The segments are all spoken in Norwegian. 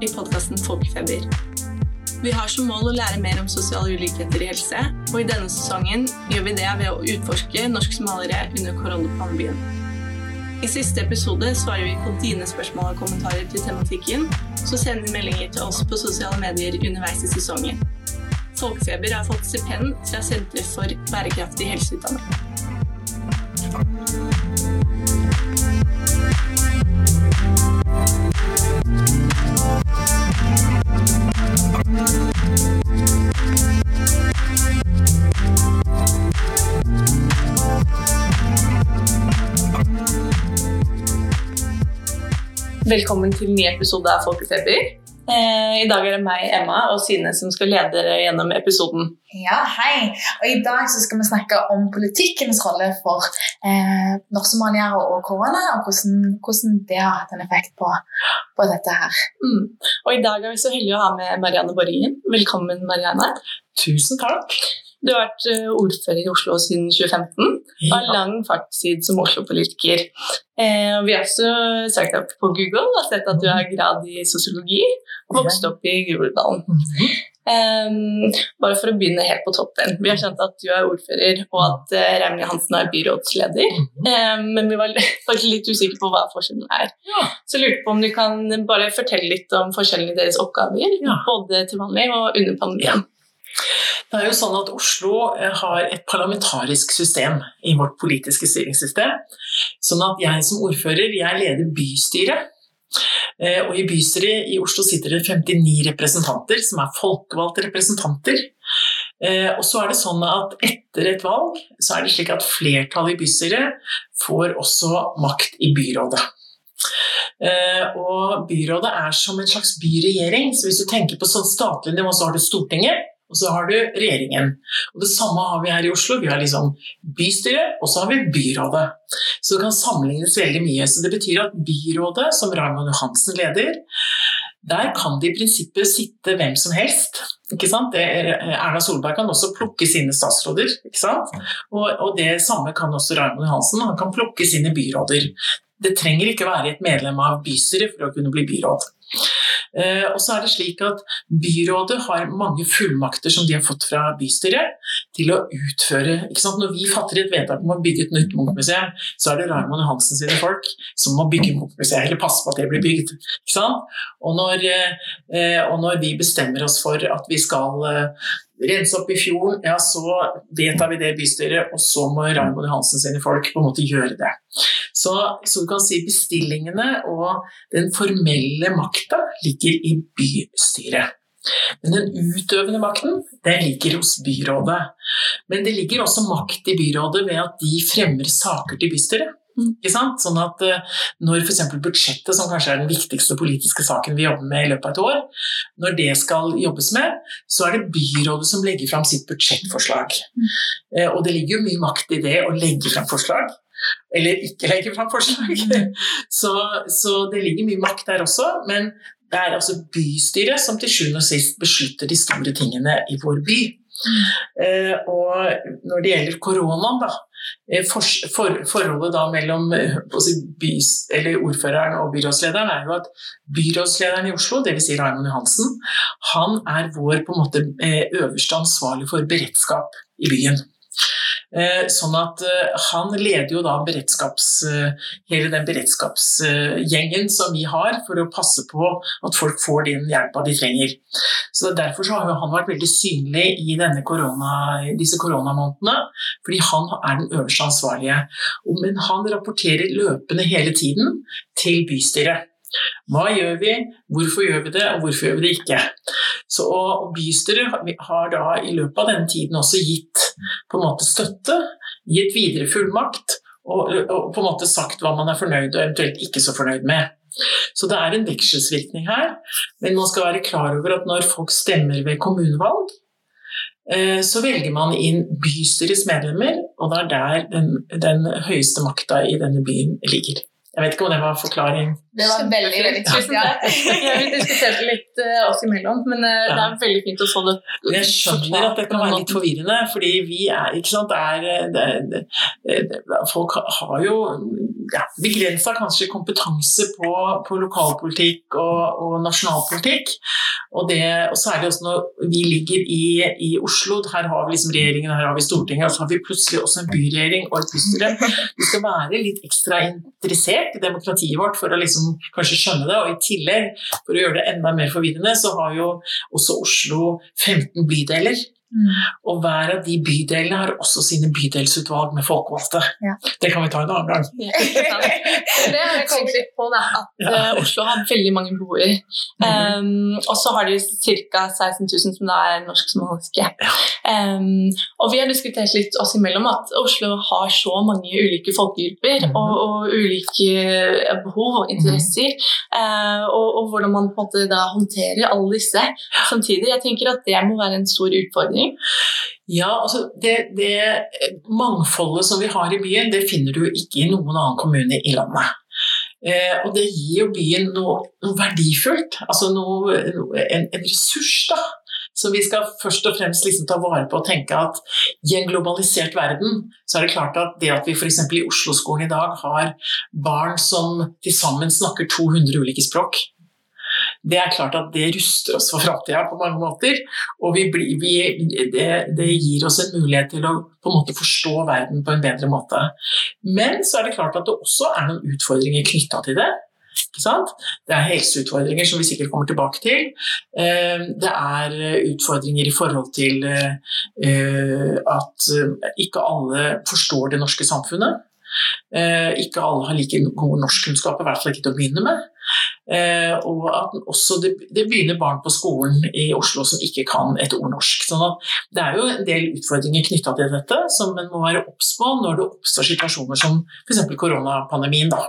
i podkasten Folkefeber. Vi har som mål å lære mer om sosiale ulikheter i helse, og i denne sesongen gjør vi det ved å utforske norsk-somaliere under koronapandemien. I siste episode svarer vi på dine spørsmål og kommentarer til tematikken, så send meldinger til oss på sosiale medier underveis i sesongen. Folkefeber har fått stipend fra Senter for bærekraftig helseutdanning. Velkommen til ny episode av Folkefeber. Eh, I dag er det meg, Emma og Sine som skal lede dere gjennom episoden. Ja, hei. Og I dag så skal vi snakke om politikkens rolle for eh, norsk-somaliere og korona, og hvordan, hvordan, det har hatt en effekt på, på dette her. Mm. Og I dag er vi så heldige å ha med Marianne Borgen. Velkommen, Marianne. Tusen takk. Du har vært eh, ordfører i Oslo siden 2015 og har lang fartstid som Oslo-politiker. Eh, vi har også søkt opp på Google og sett at du har grad i sosiologi og vokst opp i Groruddalen. Um, bare for å begynne helt på toppen. Vi har skjønt at du er ordfører og at uh, Reimli Hansen er byrådsleder. Um, men vi var faktisk litt usikre på hva forskjellen er. Så jeg lurte på om du kan bare fortelle litt om forskjellen i deres oppgaver, både til vanlig og under pandemien. Det er jo sånn at Oslo eh, har et parlamentarisk system i vårt politiske styringssystem. Sånn at jeg som ordfører jeg leder bystyret. Eh, og i bystyret i Oslo sitter det 59 representanter som er folkevalgte representanter. Eh, og så er det sånn at etter et valg så er det slik at flertallet i bystyret får også makt i byrådet. Og byrådet er som en slags byregjering. Så hvis du tenker på sånn statlig nivå, så har du Stortinget. Og så har du regjeringen. Og Det samme har vi her i Oslo. Vi har liksom bystyret, og så har vi byrådet. Så det kan sammenlignes veldig mye. Så det betyr at byrådet, som Raymond Johansen leder, der kan det i prinsippet sitte hvem som helst. Erna Solberg kan også plukke sine statsråder. Og, og, det samme kan også Raymond Johansen. Han kan plukke sine byråder. Det trenger ikke være et medlem av bystyret for å kunne bli byråd. Eh, og så er det slik at Byrådet har mange fullmakter som de har fått fra bystyret til å utføre Når vi fatter et vedtak om å bygge et nytt Munch-museum, så er det Raymond Johansen sine folk som må bygge Munch-museet, eller passe på at det blir bygd. Og når, eh, og når vi bestemmer oss for at vi skal eh, rense opp i fjorden, ja, så vedtar vi det i bystyret, og så må Raymond Johansen sine folk på en måte gjøre det. Så, så, du kan si bestillingene og den formelle makta ligger i bystyret. Men den utøvende makten den ligger hos byrådet. Men det ligger også makt i byrådet ved at de fremmer saker til bystyret. Sånn at uh, Når f.eks. budsjettet, som kanskje er den viktigste politiske saken vi jobber med i løpet av et år, når det skal jobbes med, så er det byrådet som legger fram sitt budsjettforslag. Mm. Uh, og det ligger jo mye makt i det å legge fram forslag. Eller ikke legger fram forslag. Mm. så, så det ligger mye makt der også. Men det er altså bystyret som til sjuende og sist beslutter de store tingene i vår by. Eh, og når det gjelder koronaen, da, eh, for, for, forholdet da mellom eh, bys, ordføreren og byrådslederen er jo at byrådslederen i Oslo, dvs. Si Raymond Johansen, han er vår på en måte øverste ansvarlig for beredskap i byen. Eh, sånn at eh, han leder jo da eh, hele den beredskapsgjengen som vi har for å passe på at folk får den hjelpa de trenger. Så Derfor så har han vært veldig synlig i korona, disse koronamånedene, fordi han er den øverste ansvarlige. Men han rapporterer løpende hele tiden til bystyret. Hva gjør vi, hvorfor gjør vi det, og hvorfor gjør vi det ikke? Så, Bystyret har da i løpet av denne tiden også gitt på en måte støtte, gitt videre fullmakt og, og på en måte sagt hva man er fornøyd og eventuelt ikke så fornøyd med. Så det er en vekselsvirkning her, men man skal være klar over at når folk stemmer ved kommunevalg, eh, så velger man inn bystyrets medlemmer, og det er der den, den høyeste makta i denne byen ligger. Jeg vet ikke om det var forklaring Det var veldig, veldig Tusen fint. Ja. takk. Ja, vi diskuterte litt eh, oss imellom, men eh, det er veldig fint å få det jeg skjønner at det kan være litt forvirrende, fordi vi er ikke sant, er, det, det, det, Folk har jo ja, begrensa kanskje kompetanse på, på lokalpolitikk og, og nasjonalpolitikk. Og, det, og særlig også når vi ligger i, i Oslo, her har vi liksom regjeringen, her har vi Stortinget, og så har vi plutselig også en byregjering og et bystyre. Du skal være litt ekstra interessert i demokratiet vårt for å liksom kanskje skjønner det. Og i tillegg, for å gjøre det enda mer forvirrende, så har jo også Oslo 15 bydeler. Mm. Og hver av de bydelene har også sine bydelsutvalg med folkevalgte. Ja. Det kan vi ta en annen gang. Ja. Det har jeg tenkt litt på, da, at Ja. eh, Oslo har veldig mange beboere. Um, og så har de ca. 16 000 som da er norsk-somaliske. Um, og vi har diskutert litt oss imellom at Oslo har så mange ulike folkegrupper Mhm. og, og ulike eh, behov og interesser. uh, og, og hvordan man på en måte da håndterer alle disse samtidig. Jeg tenker at det må være en stor utfordring. Ja, altså det, det mangfoldet som vi har i byen, det finner du ikke i noen annen kommune i landet. Eh, og det gir jo byen noe, noe verdifullt, altså noe, en, en ressurs da, som vi skal først og fremst liksom ta vare på og tenke at i en globalisert verden, så er det klart at det at vi f.eks. i Oslo-skolen i dag har barn som til sammen snakker 200 ulike språk, det er klart at det ruster oss for framtida på mange måter. Og vi blir, vi, det, det gir oss en mulighet til å på en måte forstå verden på en bedre måte. Men så er det klart at det også er noen utfordringer knytta til det. Det er helseutfordringer som vi sikkert kommer tilbake til. Eh, Det er utfordringer i forhold til eh, at ikke alle forstår det norske samfunnet. Eh, Ikke alle har like gode norskkunnskaper, i hvert fall ikke til å begynne med. Eh, og at også det, det begynner barn på skolen i Oslo som ikke kan et ord norsk. Sånn at det er jo en del utfordringer knytta til dette som en må være obs på når det oppstår situasjoner som f.eks. koronapandemien. Da.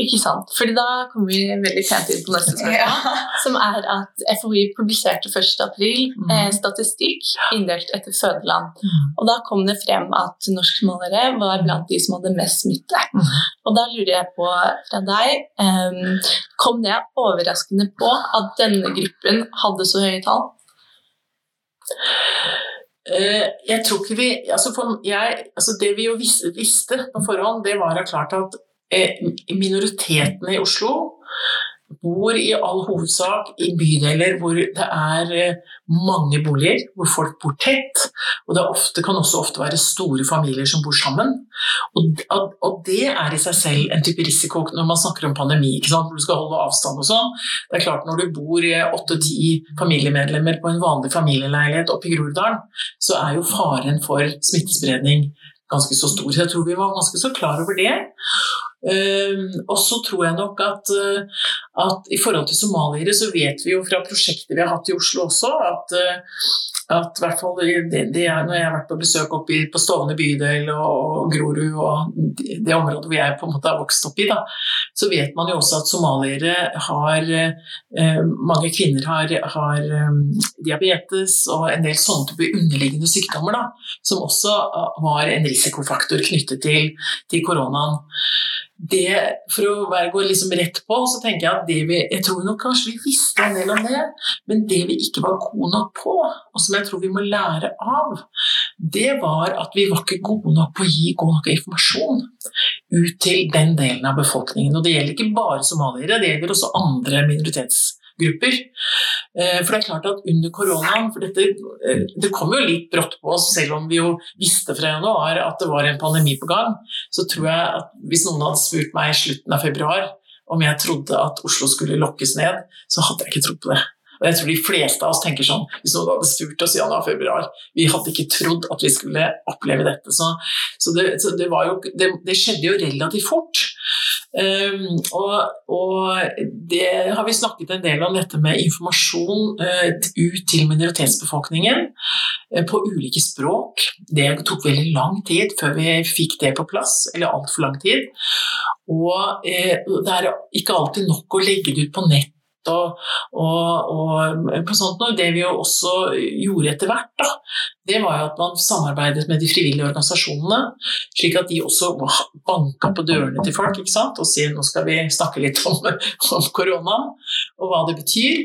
Ikke sant? Fordi da kommer vi veldig sent inn på neste spørsmål. Ja. Som er at FHI publiserte 1. april Mhm. eh, statistikk inndelt etter fødeland. Og da kom det frem at norskmalere var blant de som hadde mest smitte. Mhm. Og da lurer jeg på fra deg eh, Kom det overraskende på at denne gruppen hadde så høye tall? Eh, Jeg tror ikke vi altså for jeg, altså Det vi jo visste, visste på forhånd, det var klart at eh, minoritetene i Oslo bor i all hovedsak i bydeler hvor det er eh, mange boliger, hvor folk bor tett. Og det ofte, kan også ofte være store familier som bor sammen. Og, og det er i seg selv en type risiko når man snakker om pandemi, hvor du skal holde avstand og sånn. Det er klart Når du bor åtte-ti familiemedlemmer på en vanlig familieleilighet oppe i Groruddalen, så er jo faren for smittespredning ganske så stor. Så jeg tror vi var ganske så klar over det. Um, og så tror jeg nok at, uh, at i forhold til somaliere så vet vi jo fra prosjekter vi har hatt i Oslo også, at, uh, at hvert fall når jeg har vært på besøk oppe på Stovner bydel og, Grorud og det, det området hvor jeg på en måte har vokst opp i, da, så vet man jo også at somaliere har uh, Mange kvinner har, har diabetes og en del sånne type underliggende sykdommer da, som også var en risikofaktor knyttet til, til koronaen det, for å være, gå liksom rett på, så tenker jeg at det vi Jeg tror nok kanskje vi visste en del om det, men det vi ikke var gode nok på, og som jeg tror vi må lære av, det var at vi var ikke gode nok på å gi god nok informasjon ut til den delen av befolkningen. Og det gjelder ikke bare somaliere, det gjelder også andre minoritetsgrupper. For det er klart at under koronaen for dette, Det kom jo litt brått på oss, selv om vi jo visste fra januar at det var en pandemi på gang. Så tror jeg at hvis noen hadde spurt meg i slutten av februar om jeg trodde at Oslo skulle lokkes ned, så hadde jeg ikke trodd på det. Og jeg tror de fleste av oss tenker sånn Hvis noen hadde spurt oss i januar-februar Vi hadde ikke trodd at vi skulle oppleve dette. Så, så, det, så det, jo, det, det, skjedde jo relativt fort. Um, og, og, det har vi snakket en del om, dette med informasjon uh, ut til minoritetsbefolkningen uh, på ulike språk. Det tok veldig lang tid før vi fikk det på plass, eller altfor lang tid. Og uh, det er ikke alltid nok å legge det ut på nett og, og, og på sånt noe. Det vi jo også gjorde etter hvert, da, det var jo at man samarbeidet med de frivillige organisasjonene, slik at de også banka på dørene til folk ikke sant? og sier nå skal vi snakke litt om, om korona og hva det betyr.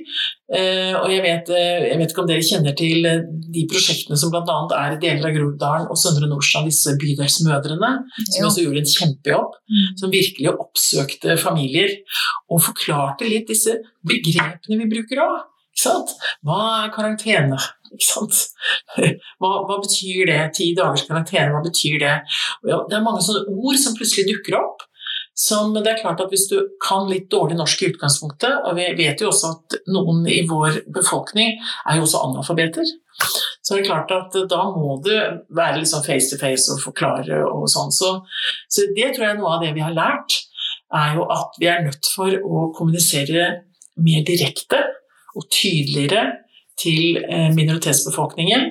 Eh, og jeg vet, uh, jeg vet, ikke om dere kjenner til uh, de prosjektene som bl.a. er i deler av Groruddalen og Søndre Nordstrand, disse bydelsmødrene, som også gjorde en kjempejobb. Mm. Som virkelig oppsøkte familier og forklarte litt disse begrepene vi bruker òg. Hva er karantene? Hva, hva, betyr det? Ti dagers karantene, hva betyr det? det er mange sånne ord som plutselig dukker opp. Som det er klart at Hvis du kan litt dårlig norsk i utgangspunktet, og vi vet jo også at noen i vår befolkning er jo også analfabeter, så det er klart at da må du være litt sånn face to face og forklare og sånn. Så, så det tror jeg noe av det vi har lært, er jo at vi er nødt for å kommunisere mer direkte og tydeligere til eh, minoritetsbefolkningen.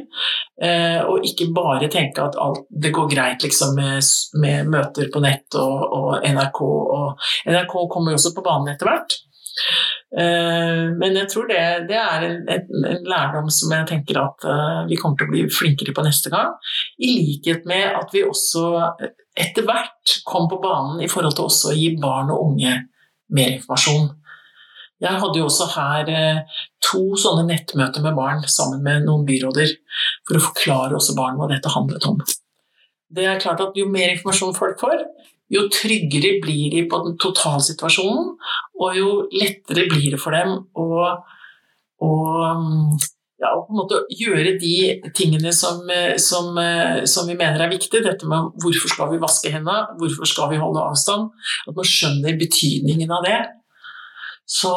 Eh, og ikke bare tenke at alt, det går greit liksom, med, med, møter på nett og, og, NRK. Og NRK kommer jo også på banen etter hvert. Eh, men jeg tror det, det er en, en, lærdom som jeg tenker at vi kommer til å bli flinkere på neste gang. I likhet med at vi også etter hvert kom på banen i forhold til også å gi barn og unge mer informasjon. Jeg hadde jo også her to sånne nettmøter med barn sammen med noen byråder for å forklare også barn hva dette handlet om. Det er klart at Jo mer informasjon folk får, jo tryggere blir de på den totalsituasjonen, og jo lettere blir det for dem å, å, ja, på en måte gjøre de tingene som, som, som, vi mener er viktige. Dette med hvorfor skal vi vaske hendene, hvorfor skal vi holde avstand. At man skjønner betydningen av det. Så,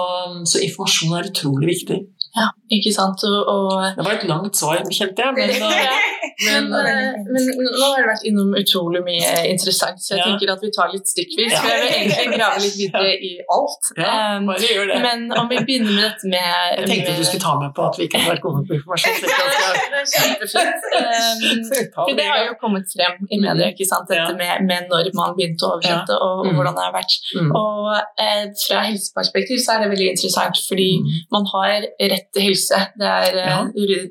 så informasjon er utrolig viktig. Ja, ikke sant. Og, og... Det var et langt svar, kjente jeg. Men, men, men, eh, men, nå har det vært innom utrolig mye interessant, så jeg ja. tenker at vi tar litt stykkvis. Ja. For jeg vil egentlig grave litt videre i alt. Ja, bare gjør det. Men om vi begynner med dette med Jeg tenkte med... du skulle ta med på at vi ikke har vært gode på informasjon. det kjempefint. For det har jo kommet frem i media, ikke sant? dette med, med når man begynte å oversette, og, og, mm. hvordan det har vært. Mm. Og eh, fra helseperspektiv så er det veldig interessant, fordi mm. man har rett rett til helse. Det er eh, ja.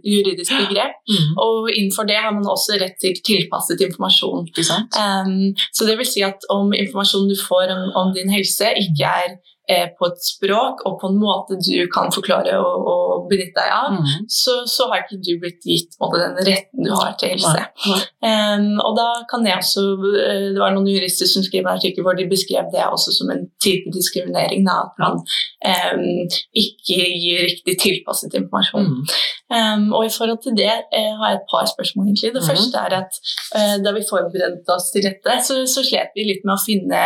juridisk begrep. Mm. Og innenfor det har man også rett til tilpasset informasjon. Um, så det vil si at om informasjonen du får om, om din helse, ikke er på et språk og på en måte du kan forklare og, og benytte deg av, mm. så, så, har ikke du blitt gitt måte, den retten du har til helse. Um, og da kan jeg også eh, Det var noen jurister som skrev en artikkel hvor de beskrev det også som en type diskriminering. Da, at man um, ikke gir riktig tilpasset informasjon. Mm. Um, og i forhold til det uh, har jeg et par spørsmål. egentlig. Det mm. første er at uh, da vi forberedte oss til dette, så, så slet vi litt med å finne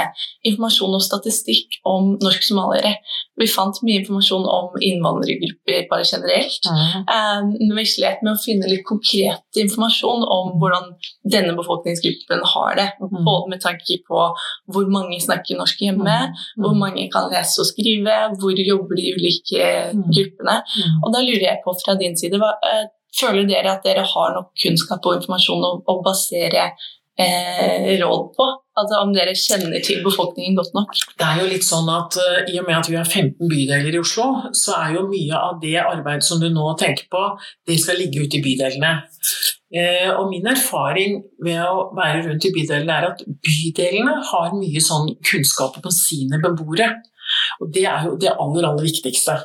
informasjon og statistikk om norsk somaliere. Vi fant mye informasjon om innvandrergrupper bare generelt. Mm. Um, men vi slet med å finne litt konkret informasjon om hvordan denne befolkningsgruppen har det. Mm. Både med tanke på hvor mange snakker norsk hjemme, mm. hvor mange kan lese og skrive, hvor jobber de ulike mm. gruppene. Mm. Og da lurer jeg på fra din side, hva, uh, føler dere at dere har nok kunnskap og informasjon å, å basere eh, råd på? Altså Om dere kjenner til befolkningen godt nok? Det er jo litt sånn at uh, I og med at vi har 15 bydeler i Oslo, så er jo mye av det arbeidet som du nå tenker på, det skal ligge ute i bydelene. Uh, og min erfaring ved å være rundt i bydelene er at bydelene har mye sånn kunnskap på sine beboere. Og det er jo det aller, aller viktigste.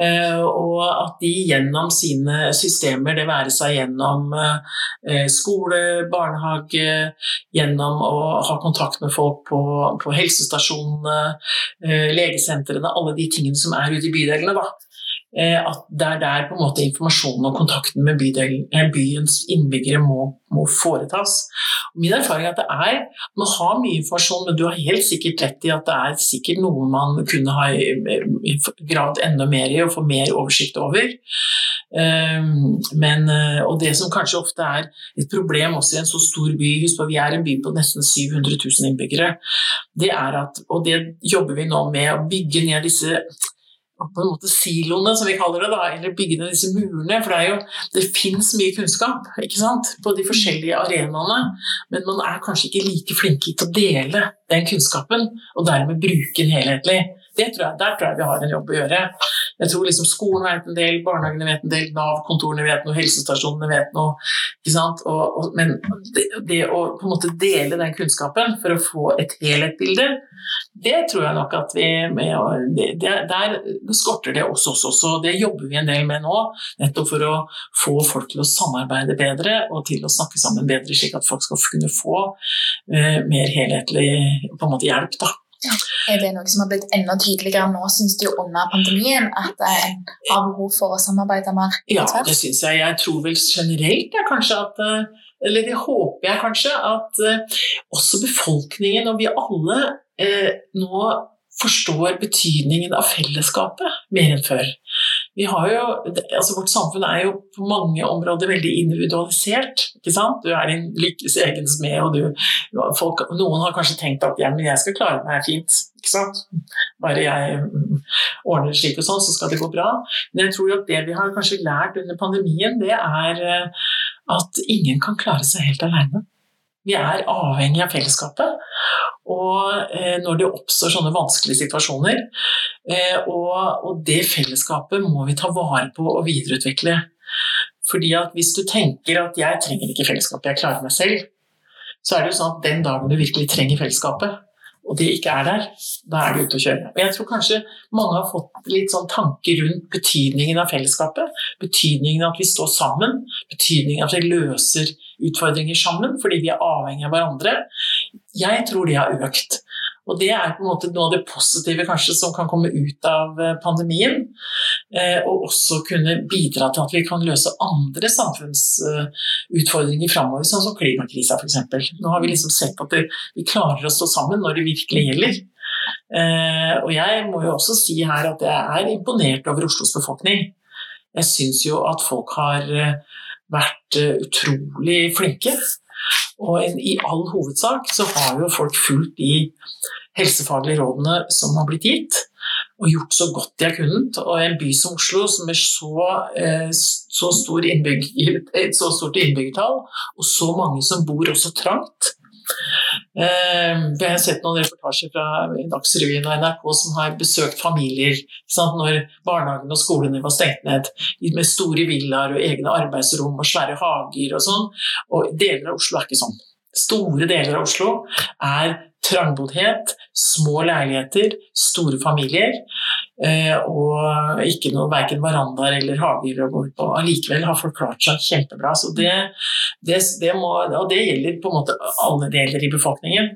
Eh, og at de gjennom sine systemer, det være seg gjennom eh, skole, barnehage, gjennom å ha kontakt med folk på, på helsestasjonene, eh, legesentrene, alle de tingene som er ute i bydelene, da, at det er der på en måte informasjonen og kontakten med bydelen, eh, byens innbyggere må, må, foretas. Min erfaring er at det er Man har mye informasjon, men du har helt sikkert rett i at det er sikkert noe man kunne ha eh, gravd enda mer i og få mer oversikt over. Men, og det som kanskje ofte er et problem også i en så stor by, husk på vi er en by på nesten 700 000 innbyggere, det er at, og det jobber vi nå med, å bygge ned disse på en måte siloene, som vi kaller det, da, eller bygge ned disse murene. For det, er det fins mye kunnskap ikke sant? på de forskjellige arenaene, men man er kanskje ikke like flinke til å dele den kunnskapen, og dermed bruke den helhetlig. Tror jeg, der tror jeg vi har en jobb å gjøre. Jeg tror liksom Skolen vet en del, barnehagene vet en del, Nav-kontorene vet noe, helsestasjonene vet noe. Og, og, men det, det, å på en måte dele den kunnskapen for å få et helhetsbilde, det tror jeg nok at vi med, det, Der skorter det også oss. Og det jobber vi en del med nå, nettopp for å få folk til å samarbeide bedre og til å snakke sammen bedre, slik at folk skal kunne få uh, mer helhetlig på en måte hjelp. da. Ja. Er det noe som har blitt enda tydeligere nå, syns du, under pandemien? At en har behov for å samarbeide mer? Ja, det syns jeg. Jeg tror vel generelt ja, kanskje at eh, Eller det håper jeg kanskje, at uh, også befolkningen og vi alle uh, nå forstår betydningen av fellesskapet mer enn før. Vi har jo, altså Vårt samfunn er jo på mange områder veldig individualisert. ikke sant? Du er din lykkes egen smed, og du, folk, noen har kanskje tenkt at ja, men jeg skal klare meg fint. ikke sant? Bare jeg ordner slik og sånn, så skal det gå bra. Men jeg tror jo at det vi har kanskje lært under pandemien, det er eh, at ingen kan klare seg helt alene. Vi er avhengig av fellesskapet. Og eh, når det oppstår sånne vanskelige situasjoner, eh, og, og, det fellesskapet må vi ta vare på og videreutvikle. Fordi at hvis du tenker at 'jeg trenger ikke fellesskapet, jeg klarer meg selv', så er det jo sånn at den dagen du virkelig trenger fellesskapet, og det ikke er der, da er du ute å kjøre. Og jeg tror kanskje mange har fått litt sånn tanke rundt betydningen av fellesskapet. Betydningen av at vi står sammen, betydningen av at vi løser utfordringer sammen fordi vi er avhengig av hverandre. Jeg tror det har økt. Og det er på en måte noe av det positive kanskje som kan komme ut av eh, pandemien. Eh, og også kunne bidra til at vi kan løse andre samfunnsutfordringer framover, sånn som klimakrisa f.eks. Nå har vi liksom sett at vi klarer å stå sammen når det virkelig gjelder. Eh, og jeg må jo også si her at jeg er imponert over Oslos befolkning. Jeg syns jo at folk har vært utrolig flinke. Og i all hovedsak så har jo folk fulgt de helsefaglige rådene som har blitt gitt, og gjort så godt de har kunnet. Og i en by som Oslo, som er så, eh, så, stor innbygger, så stort innbyggertall, og så mange som bor også trangt, Eh, vi har sett noen reportasjer fra Dagsrevyen og NRK som har besøkt familier når barnehagene og skolene var stengt ned, med store villaer og egne arbeidsrom og svære hager og sånn. Og deler av Oslo er ikke sånn. Store deler av Oslo er trangboddhet, små leiligheter, store familier. Eh, og ikke noe verken verandaer eller hager å gå ut på. Allikevel har folk klart seg kjempebra. Så det, det, det må, og det gjelder på en måte alle deler i befolkningen.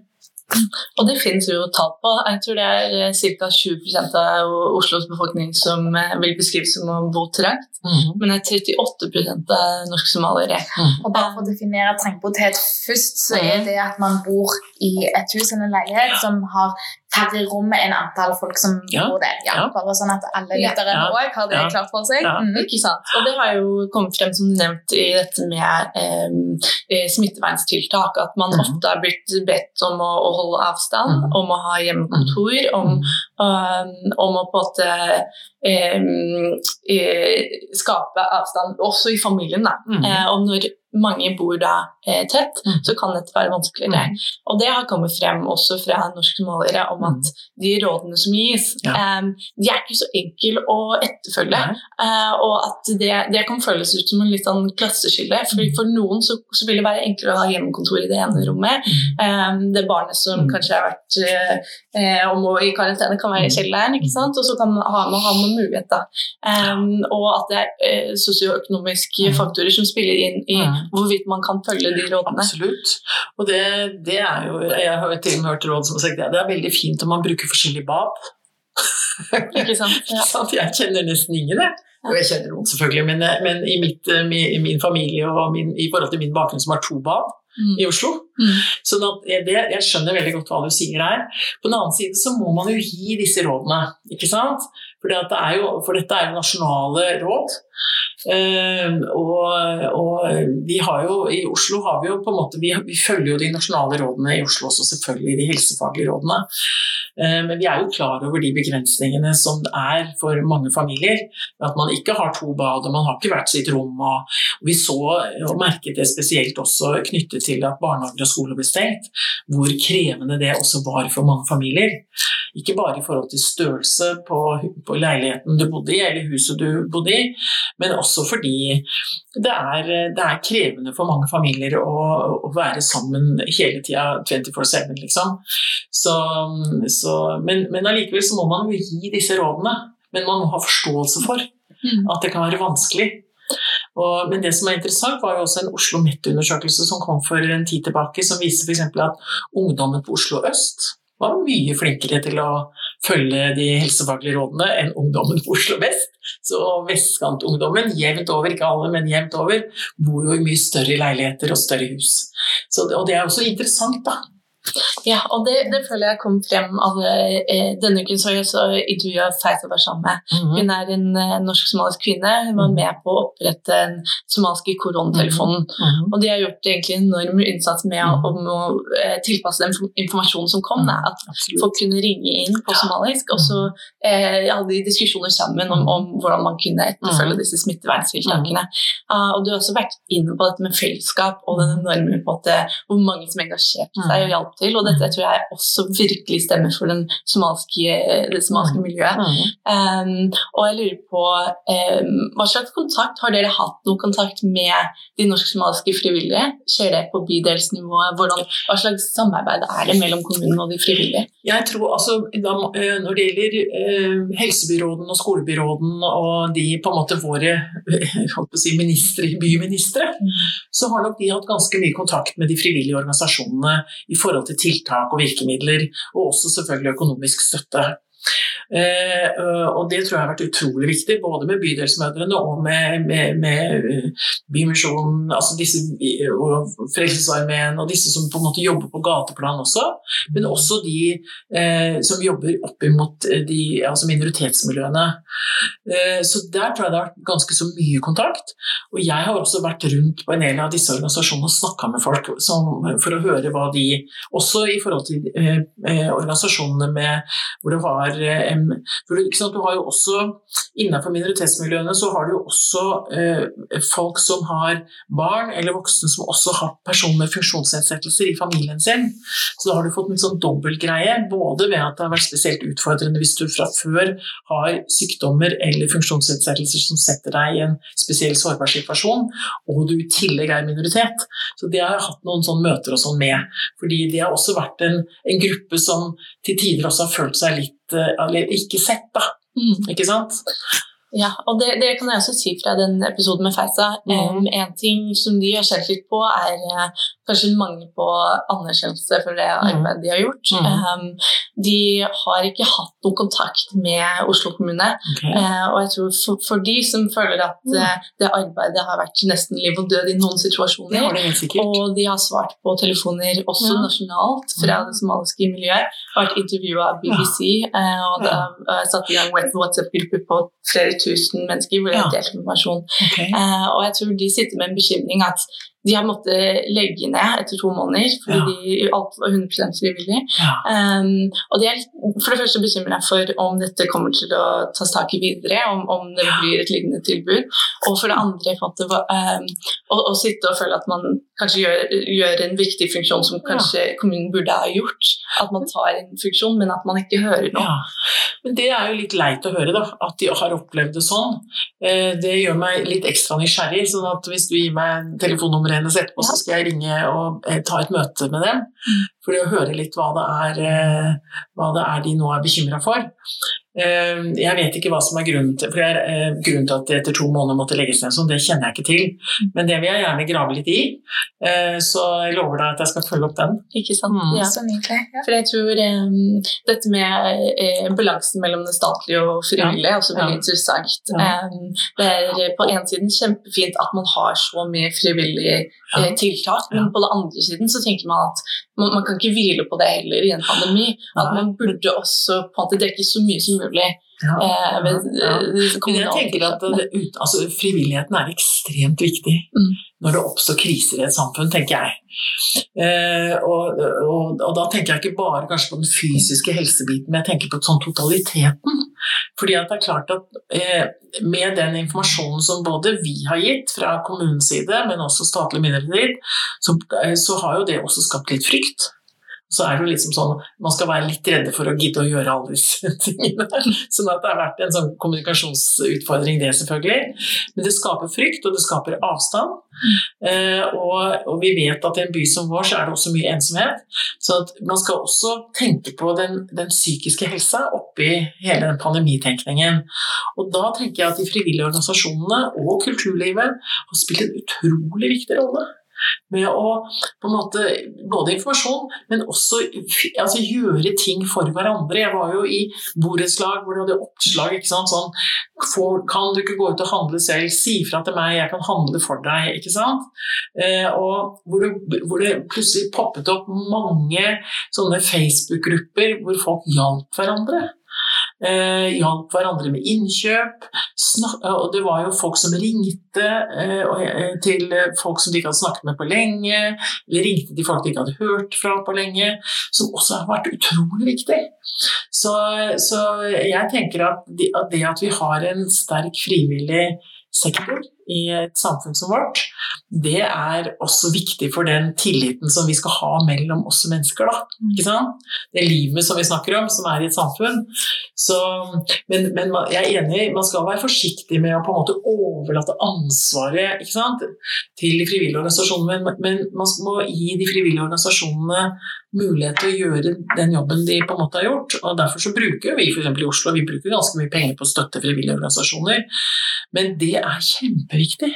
Og det finnes jo tall på. Jeg tror det er eh, ca. 20% av Oslos befolkning som eh, vil beskrives som å bo trangt. Mm. Men det er 38 av norsk-somaliere. Mm. Og bare for å definere trangboddhet først, så er mhm. det at man bor i et hus eller en leilighet som har færre rom enn antall folk som ja. bor der. Ja, bare sånn at alle lyttere ja. òg har det ja. klart for seg. Mm. Ikke sant? Og det har jo kommet frem som nevnt i dette med eh, smitteverntiltak, at man mm. ofte har blitt bedt om å, å holde avstand, mm. om å ha hjemmekontor, om, um, om å på en måte eh, skape avstand, også i familien. Da. Mm. Eh, og når mange bor da eh, tett, mm. så kan dette være vanskeligere. Mm. Og det har kommet frem også fra norske målere om at mm. de rådene som gis, ja. eh, de er ikke så enkle å etterfølge. Eh, og at det, det, kan føles ut som en litt sånn klasseskille. For, for noen så, så, vil det være enklere å ha hjemmekontor i det ene rommet. Mm. det barnet som kanskje har vært eh, og må i karantene, kan være i kjelleren, ikke sant? og så kan man ha, man ha noen mulighet. da. og at det er eh, sosioøkonomiske faktorer som spiller inn i hvorvidt man kan følge de rådene. Absolutt. Og det, det er jo Jeg har til og med hørt råd som har sagt det, det er veldig fint om man bruker forskjellige bad. Ikke sant? Ja. jeg kjenner nesten ingen, jeg. Og jeg kjenner noen, selvfølgelig, men, men i, mitt, i, min familie og min, i forhold til min bakgrunn som har to bad mm. i Oslo. Mm. Så det, jeg skjønner veldig godt hva du sier her. På den annen side så må man jo gi disse rådene, ikke sant? For, det jo, for dette er jo nasjonale råd. Uh, og, og, vi har jo i Oslo har vi jo på en måte vi, vi, følger jo de nasjonale rådene i Oslo også, selvfølgelig de helsefaglige rådene. Uh, men vi er jo klar over de begrensningene som er for mange familier. At man ikke har to bad og man har ikke hvert sitt rom. Og, og vi så og merket det spesielt også knyttet til at barnehager og skoler ble stengt, hvor krevende det også var for mange familier. Ikke bare i forhold til størrelse på, på leiligheten du bodde i, eller huset du bodde i, men også fordi det er, det er krevende for mange familier å, å være sammen hele tida 24-7, liksom. Så, så, men, men allikevel så må man jo gi disse rådene. Men man må ha forståelse for mm. at det kan være vanskelig. Og, men det som er interessant, var jo også en Oslo Mett-undersøkelse som kom for en tid tilbake, som viser f.eks. at ungdommen på Oslo øst var mye flinkere til å følge de helsefaglige rådene enn ungdommen på Oslo vest. Så vestkantungdommen, jevnt over, ikke alle, men jevnt over, bor jo i mye større leiligheter og større hus. Så, og det er også interessant, da. Ja, og det, det, føler jeg kom frem av eh, Denne uken så jeg så intervjua Feiza Bashame. Mm -hmm. Hun er en eh, norsk-somalisk kvinne. Hun var mhm. med på å opprette den somaliske koronatelefonen. Mm -hmm. Og de har gjort egentlig en enorm innsats med å, -hmm. om å eh, tilpasse den informasjonen som kom. Da. At Absolutt. folk kunne ringe inn på somalisk. Og så mhm. eh, hadde de diskusjoner sammen om, om, hvordan man kunne etterfølge disse smitteverntiltakene. Uh, og du har også vært inne på dette med fellesskap og den enorme på at, hvor mange som engasjerte seg og hjalp til. Og dette tror jeg også virkelig stemmer for somalske, det somalske miljøet. Mm. Um, og jeg lurer på um, hva slags kontakt har dere hatt noen kontakt med de norsk-somaliske frivillige? Skjer det på bydelsnivået? Hvordan, hva slags samarbeid er det mellom kommunen og de frivillige? Jeg tror altså, da, Når det gjelder eh, helsebyråden og skolebyråden og de på en måte våre si, ministre, byministre, mm. så har nok de hatt ganske mye kontakt med de frivillige organisasjonene i forhold til tiltak og virkemidler, og også selvfølgelig økonomisk støtte. Eh, og det tror jeg har vært utrolig viktig, både med Bydelsmødrene og med, med, med eh, Bymisjonen, altså disse, og Frelsesarmeen og disse som på en måte jobber på gateplan også. Men også de eh, som jobber opp imot de altså minoritetsmiljøene. Eh, så der tror jeg det har vært ganske så mye kontakt. Og jeg har også vært rundt på en del av disse organisasjonene og snakka med folk som, for å høre hva de Også i forhold til eh, eh organisasjonene med, hvor det var for du har jo også Innenfor minoritetsmiljøene så har du jo også eh, folk som har barn eller voksne som også har personer med funksjonsnedsettelser i familien sin. Så da har du fått en sånn dobbeltgreie, både ved at det har vært spesielt utfordrende hvis du fra før har sykdommer eller funksjonsnedsettelser som setter deg i en spesiell sårbar situasjon, og du i tillegg er minoritet. Så det har jeg hatt noen sånne møter og sånn med. Fordi det har også vært en, en gruppe som til tider også har følt seg litt Eh, eller ikke sett, da. Mm. Ikke sant? Ja, og det, det, kan jeg også si fra den episoden med Feisa. Mm. Um, en ting som de har skjelt litt på, er uh, kanskje mange på anerkjennelse for det mm. arbeidet de har gjort. Mm. Um, de har ikke hatt noen kontakt med Oslo kommune. Okay. Uh, og jeg tror for, for, de som føler at uh, det arbeidet har vært nesten liv og død i noen situasjoner, og de har svart på telefoner også ja. nasjonalt fra det somaliske miljøet, har vært intervjua av BBC, ja. og det har satt i gang WhatsApp-grupper på flere tusen mennesker hvor de har delt informasjon. Okay. Uh, og jeg tror de sitter med en bekymring at de har måttet legge ned etter to måneder fordi ja. de alt var 100 frivillig. Ja. Um, og de er for det første bekymra for om dette kommer til å tas tak i videre, om, om det blir et lignende tilbud. Og for det andre måte, um, å, å, sitte og føle at man kanskje gjør, gjør en viktig funksjon som kanskje ja. kommunen burde ha gjort. At man tar en funksjon, men at man ikke hører noe. Men Det er jo litt leit å høre, da, at de har opplevd det sånn. Eh, det gjør meg litt ekstra nysgjerrig. sånn at hvis du gir meg telefonnummeret hennes etterpå, så skal jeg ringe og eh, ta et møte med dem. Mm. For å høre litt hva det er, eh, hva det er de nå er bekymra for. Eh, jeg vet ikke hva som er grunnen til, for jeg, er grunnen til at det etter to måneder måtte legges ned sånn, det kjenner jeg ikke til. Men det vil jeg gjerne grave litt i. Eh, så jeg lover deg at jeg skal følge opp den. Ikke sant? Mm. Ja. For jeg tror um, dette med uh, balansen mellom det statlige og frivillige er også veldig ja. interessant. Um, det er på en siden kjempefint at man har så mye frivillige uh, tiltak, men på den andre siden så tenker man at man, man, kan ikke hvile på det heller i en pandemi. At man burde også på en måte dekke så mye som mulig. Ja, ja, ja. Men jeg tenker at det, altså, frivilligheten er ekstremt viktig mm. når det oppstår kriser i et samfunn, tenker jeg. Eh, og, og, og, da tenker jeg ikke bare kanskje på den fysiske helsebiten, men jeg tenker på sånn totaliteten. Fordi at det er klart at eh, med den informasjonen som både vi har gitt fra kommunens side, men også statlige myndigheter, så, eh, så har jo det også skapt litt frykt så er det jo liksom sånn Man skal være litt redde for å gidde å gjøre alle disse tingene. Sånn at det har vært en sånn kommunikasjonsutfordring, det selvfølgelig. Men det skaper frykt, og det skaper avstand. Eh, og, og, vi vet at i en by som vår så er det også mye ensomhet. Så man skal også tenke på den, den psykiske helsa oppi hele den pandemitenkningen. Og da tenker jeg at de frivillige organisasjonene og kulturlivet har spilt en utrolig viktig rolle med å på en måte Både informasjon, men også altså, gjøre ting for hverandre. Jeg var jo i borettslag hvor du hadde oppslag ikke sant? sånn for, Kan du ikke gå ut og handle selv? Si fra til meg, jeg kan handle for deg. ikke sant? Eh, og hvor det, hvor det, plutselig poppet opp mange sånne Facebook-grupper hvor folk hjalp hverandre. Eh, hjalp hverandre med innkjøp. og det var jo folk som ringte eh, eh, til folk som de ikke hadde snakket med på lenge, eller ringte til folk de ikke hadde hørt fra på lenge, som også har vært utrolig viktig. Så, så jeg tenker at, at det at vi har en sterk frivillig sektor i et samfunn som vårt, det er også viktig for den tilliten som vi skal ha mellom oss mennesker. Da, det livet som vi snakker om, som er i et samfunn. Så, men, men, jeg er enig, man skal være forsiktig med å på en måte overlate ansvaret til de frivillige organisasjonene, men, men man må gi de frivillige organisasjonene mulighet til å gjøre den jobben de på en måte har gjort. og Derfor så bruker vi f.eks. i Oslo vi bruker ganske mye penger på å støtte frivillige organisasjoner. Men det er kjempeviktig.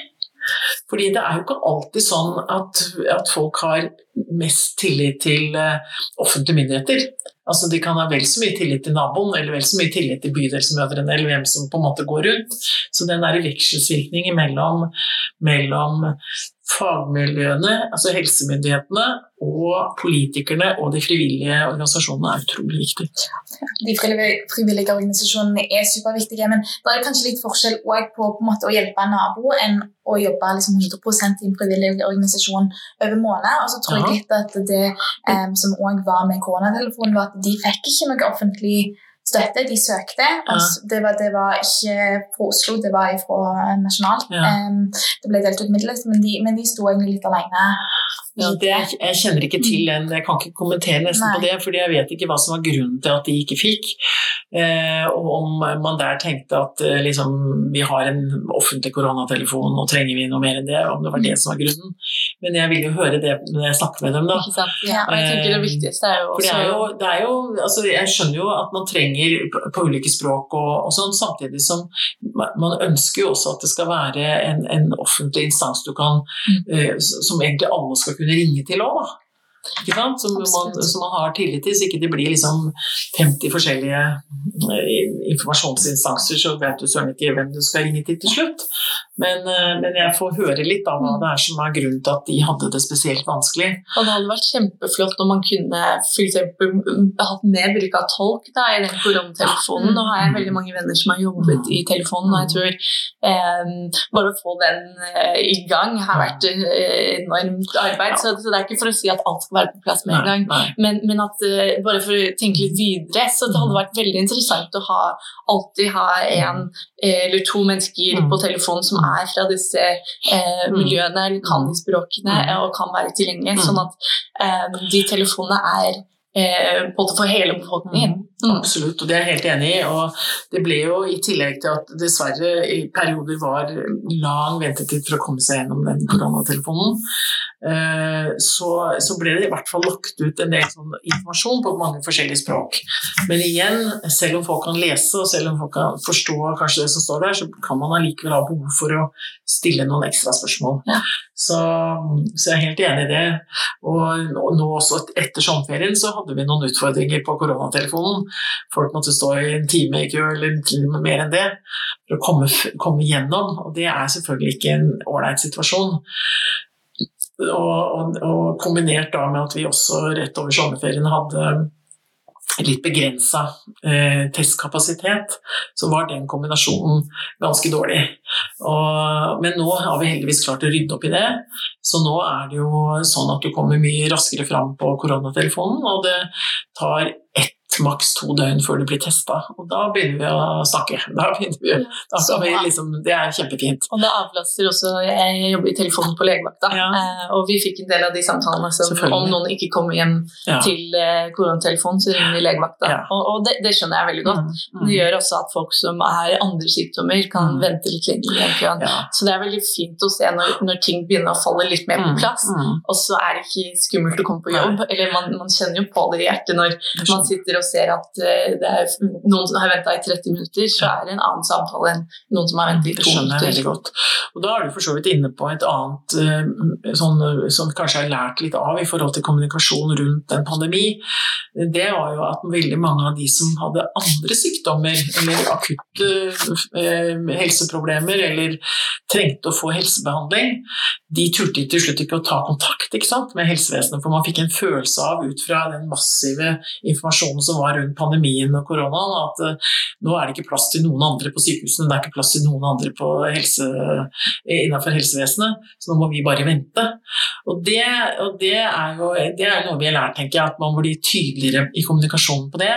Fordi det er jo ikke alltid sånn at, at folk har mest tillit til uh, offentlige myndigheter. Altså De kan ha vel så mye tillit til naboen eller vel så mye tillit til bydelsmødrene eller hvem som på en måte går rundt. Så den der vekselsvirkningen mellom, mellom fagmiljøene, altså helsemyndighetene, og politikerne og de frivillige organisasjonene er utrolig viktig. De frivillige organisasjonene er superviktige, men det er kanskje litt forskjell på, på måte, å hjelpe en nabo enn å jobbe liksom 100 i en frivillig organisasjon over måned. Og så tror jeg litt at det um, som òg var med koronatelefonen, var at de fikk ikke noe offentlig støtte. De søkte. Ja. Det, var, det, var, ikke fra Oslo, det var fra nasjonalt. Ja. Um, det ble delt ut midler, men de, men de sto egentlig litt alene. Ja, det, jeg kjenner ikke til den, jeg kan ikke kommentere nesten Nei. på det, fordi jeg vet ikke hva som var grunnen til at de ikke fikk. Eh, og om man der tenkte at eh, liksom, vi har en offentlig koronatelefon, og trenger vi noe mer enn det, om det var det som var grunnen. Men jeg vil jo høre det når jeg snakker med dem, da. Ja, og jeg tenker det viktigste er jo også... Det er jo, det er jo altså, Jeg skjønner jo at man trenger på, på ulike språk og, og, sånn, samtidig som man ønsker jo også at det skal være en, en offentlig instans du kan, mm. eh, som egentlig alle skal kunne ringe til òg. Som man, som, man, har tillit til, så ikke det blir liksom 50 forskjellige eh, informasjonsinstanser, så vet du søren ikke hvem du skal ringe til til slutt. Men, eh, men, jeg får høre litt av hva det er som er grunnen til at de hadde det spesielt vanskelig. Og det hadde vært kjempeflott om man kunne f.eks. hatt mer bruk av tolk da, i den koronatelefonen. Nå har jeg veldig mange venner som har jobbet i telefonen, og jeg tror eh, bare å få den eh, i gang har vært eh, enormt arbeid. Så, så, det er ikke for å si at alt skal være på plass med en gang, men, men, at eh, bare for å tenke litt videre, så det hadde mm. vært veldig interessant å ha, alltid ha en eh, eller to mennesker på telefonen som er er fra disse eh, mm. miljøene, eller kan de språkene mm. og kan være tilgjengelige. Sånn at eh, de telefonene er eh, både for hele befolkningen. Mm. Absolutt, og det er jeg helt enig i. Og det ble jo i tillegg til at dessverre i perioder var lang ventetid for å komme seg gjennom den koronatelefonen, Eh, så, så, ble det i hvert fall lagt ut en del sånn informasjon på mange forskjellige språk. Men igjen, selv om folk kan lese og selv om folk kan forstå kanskje det som står der, så kan man allikevel ha behov for å stille noen ekstra spørsmål. Ja. Så, så, jeg er helt enig i det. Og, og nå også etter sommerferien så hadde vi noen utfordringer på koronatelefonen. Folk måtte stå i en time i kø, eller mer enn det, for å komme, komme gjennom. Og det er selvfølgelig ikke en ålreit situasjon. Og, og, og, kombinert da med at vi også rett over sommerferien hadde litt begrensa eh, testkapasitet, så var den kombinasjonen ganske dårlig. Og, men nå har vi heldigvis klart å rydde opp i det. Så nå er det jo sånn at du kommer mye raskere fram på koronatelefonen, og det tar ett maks to døgn før du blir testa. Og da begynner vi å snakke. Da begynner vi, da vi liksom, det er kjempefint. Og det avlaster også Jeg jobber i telefonen på legevakta, ja. Eh, og vi fikk en del av de samtalene som om noen ikke kommer hjem ja. til eh, koronatelefonen, så ringer vi legevakta. Ja. Og, og det, det, skjønner jeg veldig godt. Mm, mm. Det gjør også at folk som har andre sykdommer, kan mm. vente litt lenger i køen. Så det er veldig fint å se når, når, ting begynner å falle litt mer på mm, plass, mm. og så er det ikke skummelt å komme på jobb. Eller man, man kjenner jo på det i hjertet når man sitter og ser at eh, det er noen som har venta i 30 minutter, så er det en annen samtale enn noen som har ventet i to minutter. veldig godt. Og Da er du for så vidt inne på et annet eh, sånn, som kanskje er lært litt av i forhold til kommunikasjon rundt en pandemi. Det var jo at veldig mange av de som hadde andre sykdommer eller akutte eh, helseproblemer eller trengte å få helsebehandling, de turte til slutt ikke å ta kontakt med helsevesenet, for man fikk en følelse av ut fra den massive informasjonen som var rundt pandemien og koronaen, at uh, nå er det ikke plass til noen andre på sykehusene, det er ikke plass til noen andre helse, innenfor helsevesenet, så nå må vi bare vente. Og det, og det, er jo det er noe vi har lært, tenker jeg, at man må bli tydeligere i kommunikasjonen på det.